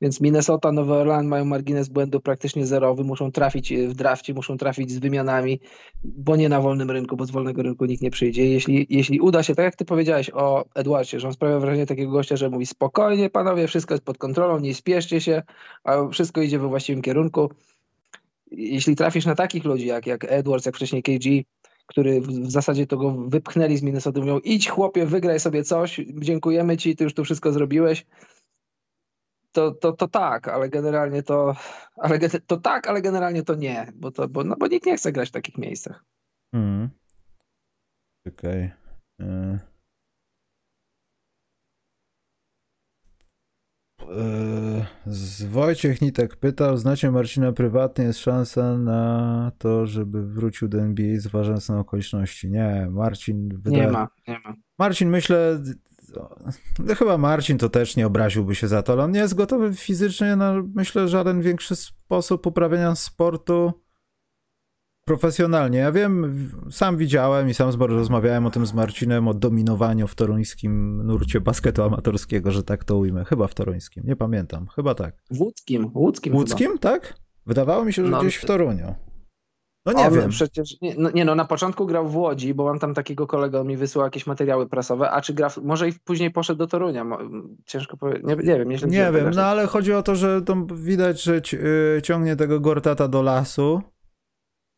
Więc Minnesota, Nowy Orleans mają margines błędu praktycznie zerowy, muszą trafić w drafcie, muszą trafić z wymianami, bo nie na wolnym rynku, bo z wolnego rynku nikt nie przyjdzie. Jeśli, jeśli uda się, tak jak ty powiedziałeś o Edwardzie, że on sprawia wrażenie takiego gościa, że mówi spokojnie panowie, wszystko jest pod kontrolą, nie spieszcie się, a wszystko idzie we właściwym kierunku. Jeśli trafisz na takich ludzi jak, jak Edwards, jak wcześniej KG, który w zasadzie to go wypchnęli z Minnesota, mówią idź chłopie, wygraj sobie coś, dziękujemy ci, ty już to wszystko zrobiłeś, to, to, to tak, ale generalnie to, ale to tak, ale generalnie to nie, bo, to, bo, no, bo nikt nie chce grać w takich miejscach. Hmm. Okej. Okay. E, z Wojciech Nitek pytał, znacie Marcina prywatnie, jest szansa na to, żeby wrócił do NBA zważając na okoliczności. Nie, Marcin... Wydaje... Nie ma, nie ma. Marcin myślę, no, chyba Marcin to też nie obraziłby się za to, ale on nie jest gotowy fizycznie na, myślę, żaden większy sposób uprawiania sportu profesjonalnie. Ja wiem, sam widziałem i sam rozmawiałem o tym z Marcinem, o dominowaniu w toruńskim nurcie basketu amatorskiego, że tak to ujmę. Chyba w toruńskim, nie pamiętam. Chyba tak. W łódzkim. Łódzkim, łódzkim tak? Wydawało mi się, że no, gdzieś w Toruniu. No nie on wiem. Przecież, nie no, nie, no, na początku grał w Łodzi, bo mam tam takiego kolegę, on mi wysyłał jakieś materiały prasowe, a czy gra, może i później poszedł do Torunia, ciężko powiedzieć, nie, nie wiem. Nie, wiem, no ale chodzi o to, że to widać, że y, ciągnie tego Gortata do lasu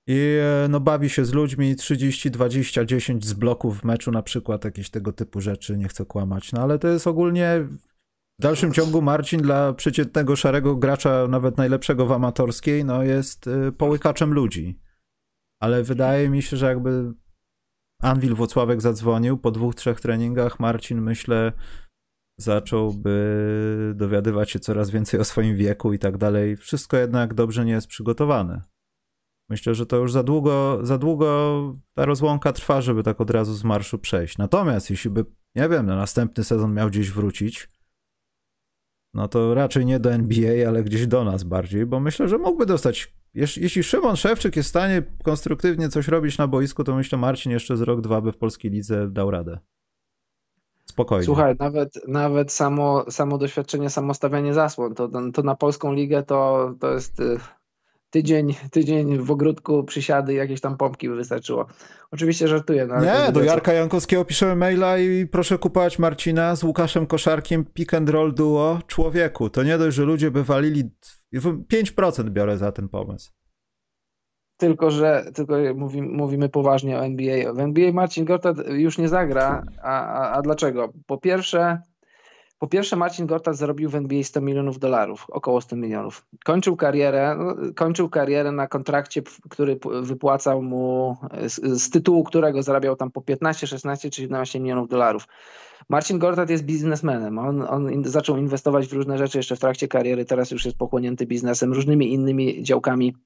i e, no bawi się z ludźmi 30, 20, 10 z bloków w meczu na przykład, jakieś tego typu rzeczy, nie chcę kłamać, no ale to jest ogólnie w dalszym ciągu Marcin dla przeciętnego szarego gracza, nawet najlepszego w amatorskiej, no jest y, połykaczem ludzi ale wydaje mi się, że jakby Anwil Włocławek zadzwonił po dwóch, trzech treningach, Marcin myślę zacząłby dowiadywać się coraz więcej o swoim wieku i tak dalej. Wszystko jednak dobrze nie jest przygotowane. Myślę, że to już za długo, za długo ta rozłąka trwa, żeby tak od razu z marszu przejść. Natomiast jeśli by, nie wiem, na następny sezon miał gdzieś wrócić, no to raczej nie do NBA, ale gdzieś do nas bardziej, bo myślę, że mógłby dostać jeśli Szymon Szewczyk jest w stanie konstruktywnie coś robić na boisku, to myślę Marcin jeszcze z rok, dwa by w polskiej lidze dał radę. Spokojnie. Słuchaj, nawet, nawet samo, samo doświadczenie, samo stawianie zasłon, to, to na polską ligę to, to jest y, tydzień, tydzień w ogródku, przysiady, jakieś tam pompki by wystarczyło. Oczywiście żartuję. No, nie, do Jarka Jankowskiego piszemy maila i proszę kupować Marcina z Łukaszem Koszarkiem pick and roll duo człowieku. To nie dość, że ludzie by walili 5% biorę za ten pomysł. Tylko, że tylko mówi, mówimy poważnie o NBA. W NBA Marcin Gortat już nie zagra. A, a, a dlaczego? Po pierwsze, po pierwsze, Marcin Gortat zarobił w NBA 100 milionów dolarów, około 100 milionów. Kończył karierę, kończył karierę na kontrakcie, który wypłacał mu, z, z, tytułu którego zarabiał tam po 15, 16 czy 17 milionów dolarów. Marcin Gortat jest biznesmenem. On, on zaczął inwestować w różne rzeczy jeszcze w trakcie kariery, teraz już jest pochłonięty biznesem, różnymi innymi działkami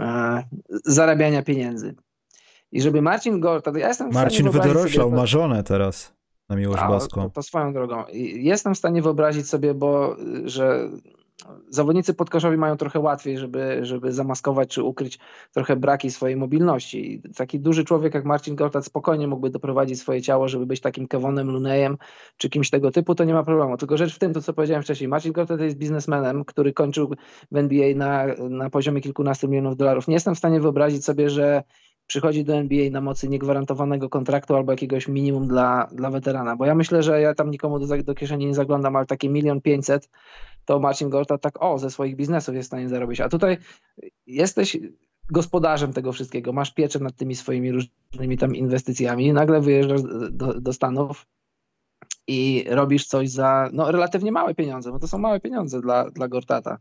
e, zarabiania pieniędzy. I żeby Marcin Gortat, ja jestem Marcin wydoroślał, ma żonę teraz. Na miłość boską. To, to, swoją drogą. Jestem w stanie wyobrazić sobie, bo że zawodnicy podkoszowi mają trochę łatwiej, żeby, żeby zamaskować czy ukryć trochę braki swojej mobilności. Taki duży człowiek jak Marcin Gortat spokojnie mógłby doprowadzić swoje ciało, żeby być takim Kevonem Lunejem czy kimś tego typu, to nie ma problemu. Tylko rzecz w tym, to co powiedziałem wcześniej, Marcin Gortat jest biznesmenem, który kończył w NBA na, na poziomie kilkunastu milionów dolarów. Nie jestem w stanie wyobrazić sobie, że przychodzi do NBA na mocy niegwarantowanego kontraktu albo jakiegoś minimum dla, dla weterana. Bo ja myślę, że ja tam nikomu do, do kieszeni nie zaglądam, ale takie milion pięćset to Marcin Gorta tak o, ze swoich biznesów jest w stanie zarobić. A tutaj jesteś gospodarzem tego wszystkiego, masz pieczę nad tymi swoimi różnymi tam inwestycjami, nagle wyjeżdżasz do, do Stanów i robisz coś za no, relatywnie małe pieniądze, bo to są małe pieniądze dla, dla Gortata.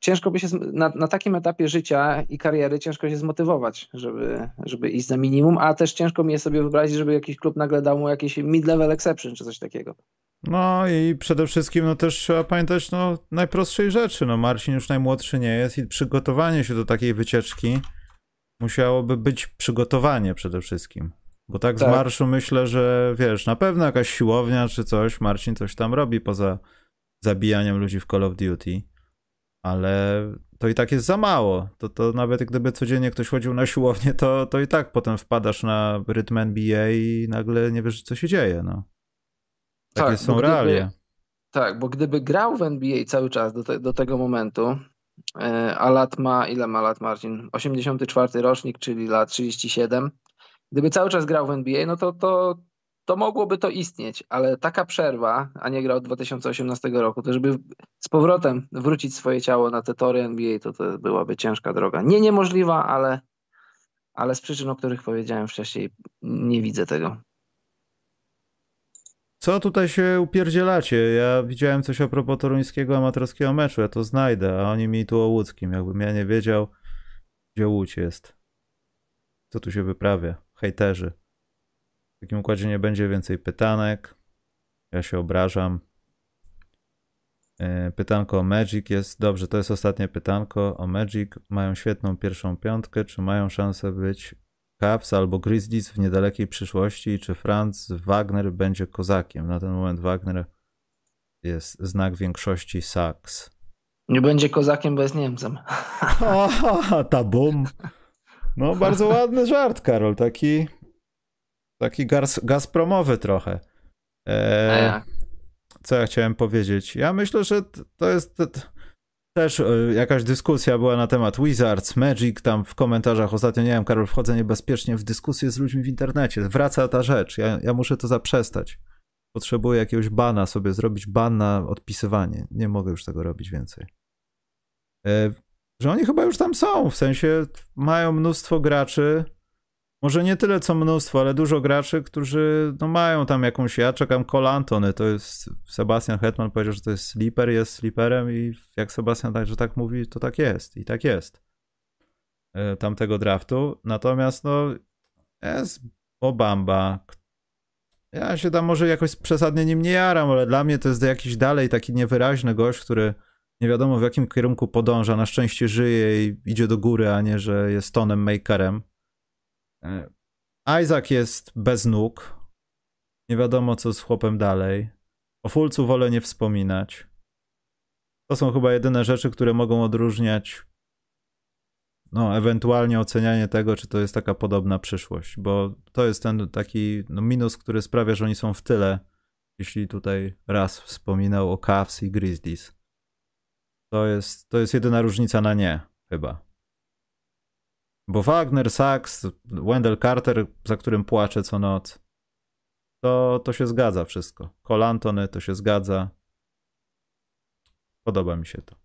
Ciężko by się na, na takim etapie życia i kariery ciężko się zmotywować, żeby, żeby iść za minimum, a też ciężko mi jest sobie wyobrazić, żeby jakiś klub nagle dał mu jakiś mid-level exception czy coś takiego. No i przede wszystkim no też trzeba pamiętać no najprostszej rzeczy. No Marcin już najmłodszy nie jest i przygotowanie się do takiej wycieczki musiałoby być przygotowanie przede wszystkim. Bo tak, tak, z marszu myślę, że wiesz, na pewno jakaś siłownia czy coś, Marcin coś tam robi poza zabijaniem ludzi w Call of Duty, ale to i tak jest za mało. To, to nawet gdyby codziennie ktoś chodził na siłownię, to, to i tak potem wpadasz na rytm NBA i nagle nie wiesz, co się dzieje. No. Takie tak, są realia. tak, bo gdyby grał w NBA cały czas do, te, do tego momentu, e, a lat ma, ile ma lat Marcin? 84 rocznik, czyli lat 37. Gdyby cały czas grał w NBA, no to, to, to mogłoby to istnieć, ale taka przerwa, a nie grał od 2018 roku, to żeby z powrotem wrócić swoje ciało na te tory NBA, to, to byłaby ciężka droga. Nie niemożliwa, ale, ale z przyczyn, o których powiedziałem wcześniej, nie widzę tego. Co tutaj się upierdzielacie? Ja widziałem coś a propos toruńskiego amatorskiego meczu, ja to znajdę, a oni mi tu o łódzkim. Jakbym ja nie wiedział, gdzie Łódź jest. Co tu się wyprawia? Hejterzy. W takim układzie nie będzie więcej pytanek. Ja się obrażam. E, pytanko o Magic jest. Dobrze, to jest ostatnie pytanko o Magic. Mają świetną pierwszą piątkę. Czy mają szansę być Cavs albo Grizzlies w niedalekiej przyszłości? Czy Franz Wagner będzie kozakiem? Na ten moment Wagner jest znak większości Saks. Nie będzie kozakiem, bo jest Niemcem. <laughs> O, ta bum. No, bardzo ładny żart, Karol. Taki Taki gaz, gazpromowy trochę. E, co ja chciałem powiedzieć? Ja myślę, że to jest też e, jakaś dyskusja była na temat Wizards, Magic, tam w komentarzach ostatnio, nie wiem, Karol, wchodzę niebezpiecznie w dyskusję z ludźmi w internecie. Wraca ta rzecz, ja, ja muszę to zaprzestać. Potrzebuję jakiegoś bana sobie, zrobić ban na odpisywanie. Nie mogę już tego robić więcej. E, że oni chyba już tam są, w sensie mają mnóstwo graczy, może nie tyle co mnóstwo, ale dużo graczy, którzy no, mają tam jakąś. Ja czekam Cole Antony, to jest. Sebastian Hetman powiedział, że to jest sleeper, jest sleeperem, i jak Sebastian także tak mówi, to tak jest. I tak jest. E, tamtego draftu. Natomiast no jest Obamba. Ja się tam może jakoś przesadnie nim nie jaram, ale dla mnie to jest jakiś dalej taki niewyraźny gość, który nie wiadomo w jakim kierunku podąża. Na szczęście żyje i idzie do góry, a nie, że jest tonem makerem. E, Isaac jest bez nóg. Nie wiadomo, co z chłopem dalej. O Fulcu wolę nie wspominać. To są chyba jedyne rzeczy, które mogą odróżniać no, ewentualnie ocenianie tego, czy to jest taka podobna przyszłość, bo to jest ten taki no, minus, który sprawia, że oni są w tyle, jeśli tutaj raz wspominał o Cavs i Grizzlies. To jest, to jest jedyna różnica na nie, chyba. Bo Wagner, Sachs, Wendell Carter, za którym płaczę co noc, to, to się zgadza wszystko. Cole Antony to się zgadza. Podoba mi się to.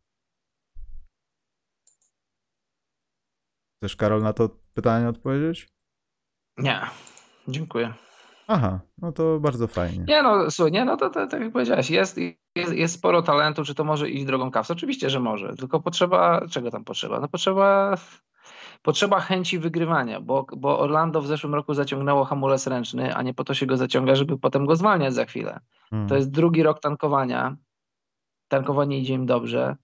Chcesz, Karol, na to pytanie odpowiedzieć? Nie, dziękuję. Aha, no to bardzo fajnie. Nie no, słuchaj, nie no, to, to tak jak powiedziałeś, jest, jest, jest sporo talentu, czy to może iść drogą kawsa? Oczywiście, że może, tylko potrzeba, czego tam potrzeba? No potrzeba potrzeba chęci wygrywania, bo, bo Orlando w zeszłym roku zaciągnęło hamulec ręczny, a nie po to się go zaciąga, żeby potem go zwalniać za chwilę. Hmm. To jest drugi rok tankowania. Tankowanie idzie im dobrze.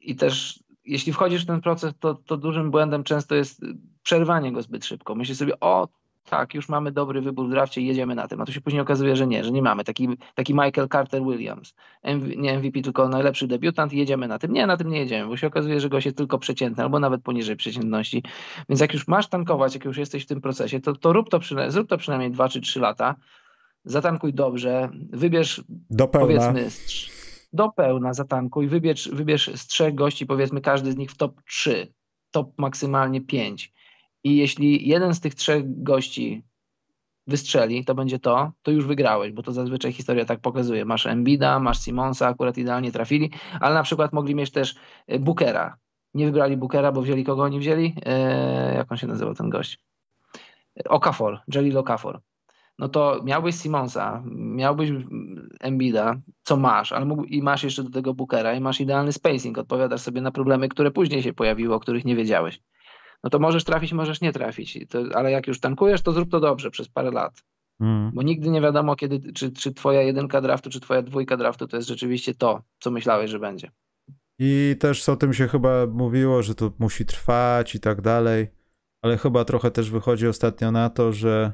I też jeśli wchodzisz w ten proces, to, to dużym błędem często jest przerwanie go zbyt szybko. Myślisz sobie, o tak, już mamy dobry wybór w drafcie i jedziemy na tym. A tu się później okazuje, że nie, że nie mamy. Taki, taki Michael Carter Williams, MV, nie MVP, tylko najlepszy debiutant i jedziemy na tym. Nie, na tym nie jedziemy, bo się okazuje, że gość jest tylko przeciętny albo nawet poniżej przeciętności. Więc jak już masz tankować, jak już jesteś w tym procesie, to, to rób to, zrób to przynajmniej 2 czy 3 lata. Zatankuj dobrze, wybierz do powiedzmy do pełna zatankuj, wybierz, wybierz z trzech gości, powiedzmy każdy z nich w top 3, top maksymalnie 5 I jeśli jeden z tych trzech gości wystrzeli, to będzie to, to już wygrałeś, bo to zazwyczaj historia tak pokazuje. Masz Embida, masz Simonsa, akurat idealnie trafili, ale na przykład mogli mieć też e, Bookera. Nie wybrali Bookera, bo wzięli kogo oni wzięli? Eee, jak on się nazywał ten gość? Okafor, Jelly Okafor. No to miałbyś Simonsa, miałbyś Embida, co masz, ale mógł, i masz jeszcze do tego Bookera i masz idealny spacing, odpowiadasz sobie na problemy, które później się pojawiły, o których nie wiedziałeś no to możesz trafić, możesz nie trafić. To, ale jak już tankujesz, to zrób to dobrze przez parę lat. Mm. Bo nigdy nie wiadomo, kiedy, czy, czy twoja jedynka draftu, czy twoja dwójka draftu to jest rzeczywiście to, co myślałeś, że będzie. I też o tym się chyba mówiło, że to musi trwać i tak dalej, ale chyba trochę też wychodzi ostatnio na to, że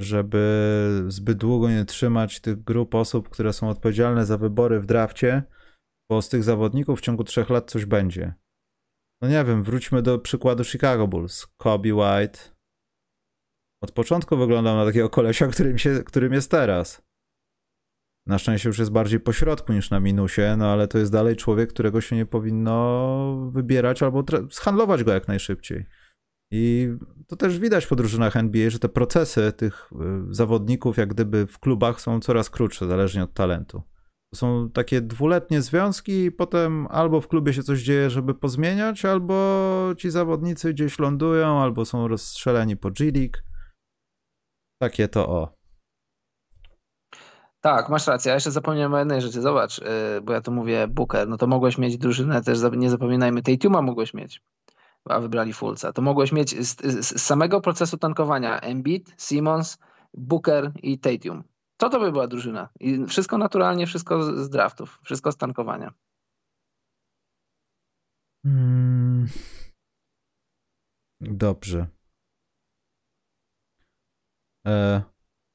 żeby zbyt długo nie trzymać tych grup osób, które są odpowiedzialne za wybory w drafcie, bo z tych zawodników w ciągu trzech lat coś będzie. No nie wiem, wróćmy do przykładu Chicago Bulls. Kobe White od początku wyglądał na takiego kolesia, którym, się, którym jest teraz. Na szczęście już jest bardziej po środku niż na minusie, no ale to jest dalej człowiek, którego się nie powinno wybierać albo zhandlować go jak najszybciej. I to też widać po drużynach NBA, że te procesy tych y, zawodników, jak gdyby w klubach, są coraz krótsze, zależnie od talentu. Są takie dwuletnie związki i potem albo w klubie się coś dzieje, żeby pozmieniać, albo ci zawodnicy gdzieś lądują, albo są rozstrzeleni po G-League. Takie to o. Tak, masz rację. Ja jeszcze zapomniałem o jednej rzeczy. Zobacz, yy, bo ja tu mówię Booker, no to mogłeś mieć drużynę też, nie zapominajmy, tej Tuma mogłeś mieć, a wybrali Fulca. To mogłeś mieć z, z, z samego procesu tankowania Embiid, Simmons, Booker i Tatum. To to by była drużyna. I wszystko naturalnie, wszystko z draftów, wszystko z tankowania. Hmm. Dobrze. E,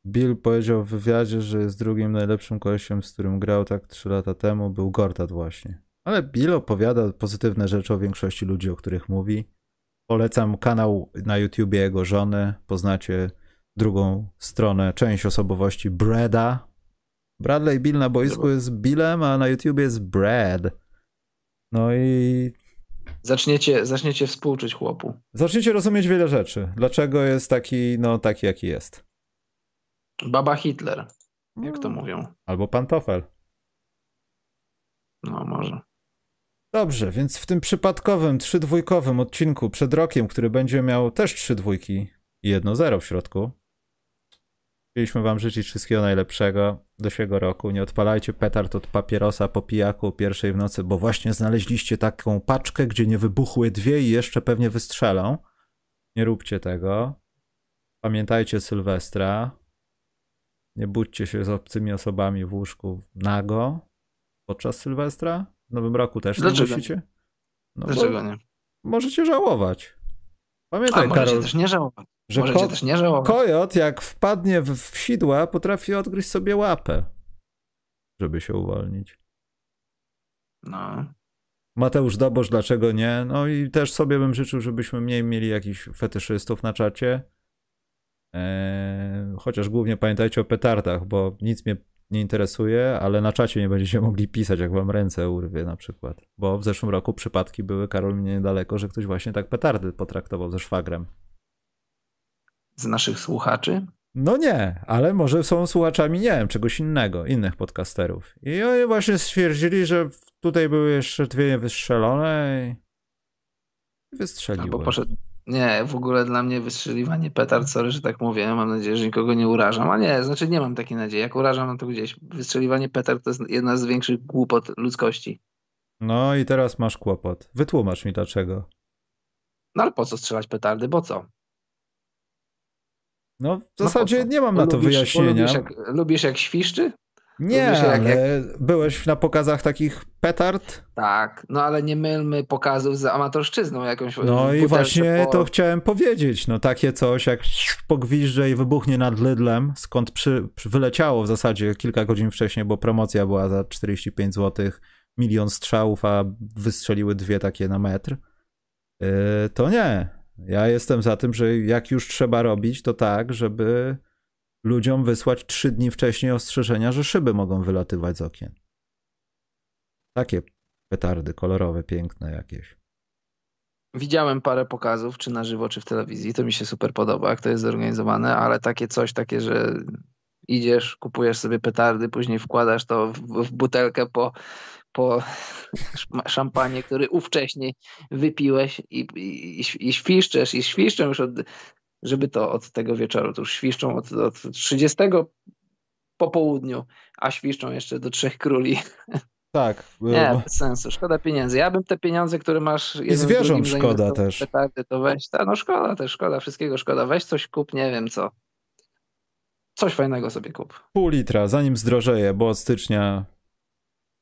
Bill powiedział w wywiadzie, że jest drugim najlepszym koleściem, z którym grał tak 3 lata temu, był Gortat właśnie. Ale Bill opowiada pozytywne rzeczy o większości ludzi, o których mówi. Polecam kanał na YouTubie jego żony. Poznacie drugą stronę, część osobowości Breda. Bradley Bill na boisku jest Billem, a na YouTube jest Brad. No i. Zaczniecie, zaczniecie współczuć chłopu. Zaczniecie rozumieć wiele rzeczy. Dlaczego jest taki, no taki jaki jest. Baba Hitler, jak to mówią. Albo pantofel. No, może. Dobrze, więc w tym przypadkowym, trzydwójkowym odcinku przed rokiem, który będzie miał też trzy dwójki i jedno zero w środku, Chcieliśmy wam życzyć wszystkiego najlepszego do siego roku. Nie odpalajcie petard od papierosa po pijaku pierwszej w nocy, bo właśnie znaleźliście taką paczkę, gdzie nie wybuchły dwie i jeszcze pewnie wystrzelą. Nie róbcie tego. Pamiętajcie Sylwestra. Nie budźcie się z obcymi osobami w łóżku nago podczas Sylwestra. W Nowym Roku też Dlaczego nie musicie. No Dlaczego nie? Możecie żałować. Pamiętaj, A, Karol, też nie żałować. Że Możecie ko- też nie żałować. Kojot, jak wpadnie w, w sidła, potrafi odgryźć sobie łapę, żeby się uwolnić. No. Mateusz Dobosz, dlaczego nie? No i też sobie bym życzył, żebyśmy mniej mieli jakichś fetyszystów na czacie. Eee, chociaż głównie pamiętajcie o petardach, bo nic mnie nie interesuje, ale na czacie nie będziecie mogli pisać, jak wam ręce urwie na przykład. Bo w zeszłym roku przypadki były, Karol, mnie niedaleko, że ktoś właśnie tak petardy potraktował ze szwagrem z naszych słuchaczy? No nie, ale może są słuchaczami, nie wiem, czegoś innego, innych podcasterów. I oni właśnie stwierdzili, że tutaj były jeszcze dwie wystrzelone i wystrzeliły. Albo poszedł... Nie, w ogóle dla mnie wystrzeliwanie petard, sorry, że tak mówię, mam nadzieję, że nikogo nie urażam, a nie, znaczy nie mam takiej nadziei. Jak urażam, no to gdzieś. Wystrzeliwanie petard to jest jedna z większych głupot ludzkości. No i teraz masz kłopot. Wytłumacz mi dlaczego. No ale po co strzelać petardy, bo co? No w no zasadzie no, nie mam na to lubisz, wyjaśnienia. Lubisz jak, lubisz jak świszczy? Nie, jak, ale jak... byłeś na pokazach takich petard? Tak, no ale nie mylmy pokazów z amatorszczyzną jakąś. No i właśnie po... to chciałem powiedzieć. No takie coś jak pogwizdże i wybuchnie nad Lidlem, skąd przy, przy, wyleciało w zasadzie kilka godzin wcześniej, bo promocja była za 45 zł, milion strzałów, a wystrzeliły dwie takie na metr. Yy, to nie. Ja jestem za tym, że jak już trzeba robić, to tak, żeby ludziom wysłać trzy dni wcześniej ostrzeżenia, że szyby mogą wylatywać z okien. Takie petardy kolorowe, piękne jakieś. widziałem parę pokazów, czy na żywo, czy w telewizji. To mi się super podoba, jak to jest zorganizowane, ale takie coś, takie, że idziesz, kupujesz sobie petardy, później wkładasz to w, w butelkę po, po szampanie, który ówcześnie wypiłeś i, i, i świszczesz, i świszczą już od, żeby to od tego wieczoru, to już świszczą od, od 30 po południu, a świszczą jeszcze do Trzech Króli. Tak. Nie, bez sensu. Szkoda pieniędzy. Ja bym te pieniądze, które masz. I zwierząt szkoda też. Petardy, to weź. Ta, no szkoda też, szkoda, wszystkiego szkoda. Weź coś kup, nie wiem co. Coś fajnego sobie kup. Pół litra, zanim zdrożeje, bo od stycznia.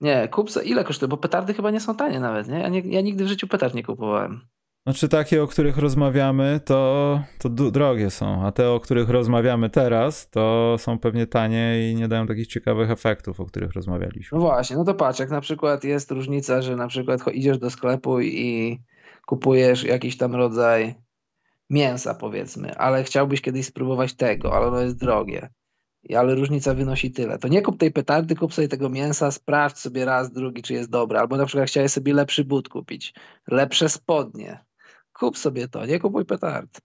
Nie, kup. Ile kosztuje? Bo petardy chyba nie są tanie nawet, nie? Ja, nie, ja nigdy w życiu petard nie kupowałem. Znaczy takie, o których rozmawiamy, to, to drogie są, a te, o których rozmawiamy teraz, to są pewnie tanie i nie dają takich ciekawych efektów, o których rozmawialiśmy. No właśnie, no to patrz, jak na przykład jest różnica, że na przykład idziesz do sklepu i kupujesz jakiś tam rodzaj mięsa powiedzmy, ale chciałbyś kiedyś spróbować tego, ale ono jest drogie. Ale różnica wynosi tyle. To nie kup tej petardy, kup sobie tego mięsa, sprawdź sobie raz, drugi, czy jest dobre. Albo na przykład chciałeś sobie lepszy but kupić, lepsze spodnie Kup sobie to, nie kupuj petard.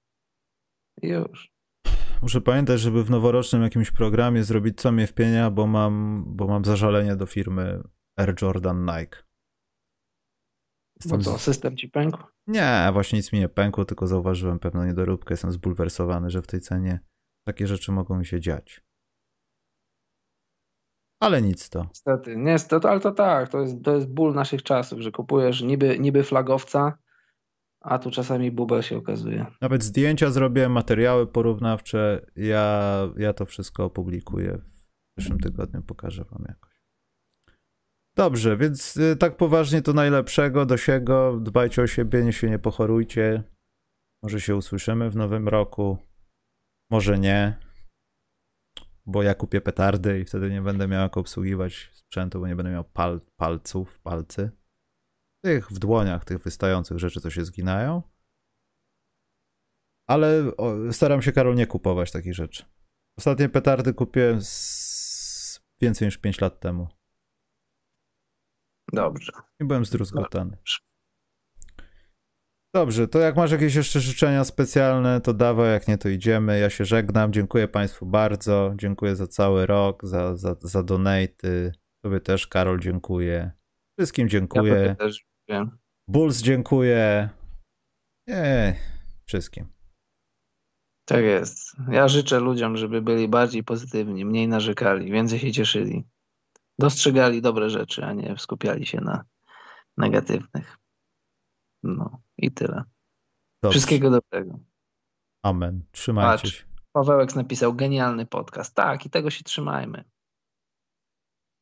Już. Muszę pamiętać, żeby w noworocznym jakimś programie zrobić co mnie wpienia, bo mam, bo mam zażalenie do firmy Air Jordan Nike. Jestem bo co, system ci pękł? Nie, właśnie nic mi nie pękło, tylko zauważyłem pewną niedoróbkę. Jestem zbulwersowany, że w tej cenie takie rzeczy mogą mi się dziać. Ale nic to. Niestety, niestety, ale to tak, to jest, to jest ból naszych czasów, że kupujesz niby, niby flagowca, a tu czasami bubel się okazuje. Nawet zdjęcia zrobię, materiały porównawcze. Ja, ja to wszystko opublikuję w przyszłym tygodniu, pokażę wam jakoś. Dobrze, więc y, tak poważnie to najlepszego, do siego. Dbajcie o siebie, nie się nie pochorujcie. Może się usłyszymy w nowym roku. Może nie. Bo ja kupię petardy i wtedy nie będę miał jak obsługiwać sprzętu, bo nie będę miał pal palców, palcy tych w dłoniach, tych wystających rzeczy, co się zginają. Ale staram się, Karol, nie kupować takich rzeczy. Ostatnie petardy kupiłem z... więcej niż 5 lat temu. Dobrze. I byłem zdruzgotany. Dobrze. Dobrze, to jak masz jakieś jeszcze życzenia specjalne, to dawaj, jak nie, to idziemy. Ja się żegnam. Dziękuję Państwu bardzo. Dziękuję za cały rok, za, za, za donaty. Tobie też, Karol, dziękuję. Wszystkim dziękuję. Ja też dziękuję. Bulls dziękuję. Nie, wszystkim. Tak jest. Ja życzę ludziom, żeby byli bardziej pozytywni, mniej narzekali, więcej się cieszyli. Dostrzegali dobre rzeczy, a nie skupiali się na negatywnych. No i tyle. Dobrze. Wszystkiego dobrego. Amen. Trzymajcie Patrz, się. Pawełek napisał genialny podcast. Tak, i tego się trzymajmy.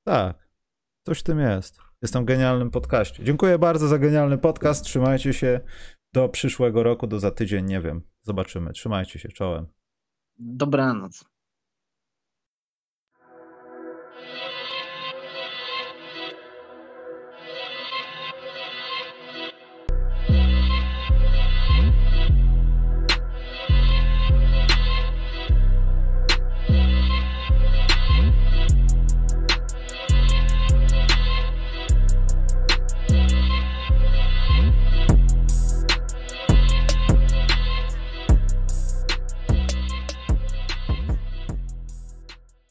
Tak. Coś w tym jest. Jestem genialnym podcaście. Dziękuję bardzo za genialny podcast. Trzymajcie się do przyszłego roku, do za tydzień, nie wiem. Zobaczymy. Trzymajcie się czołem. Dobranoc.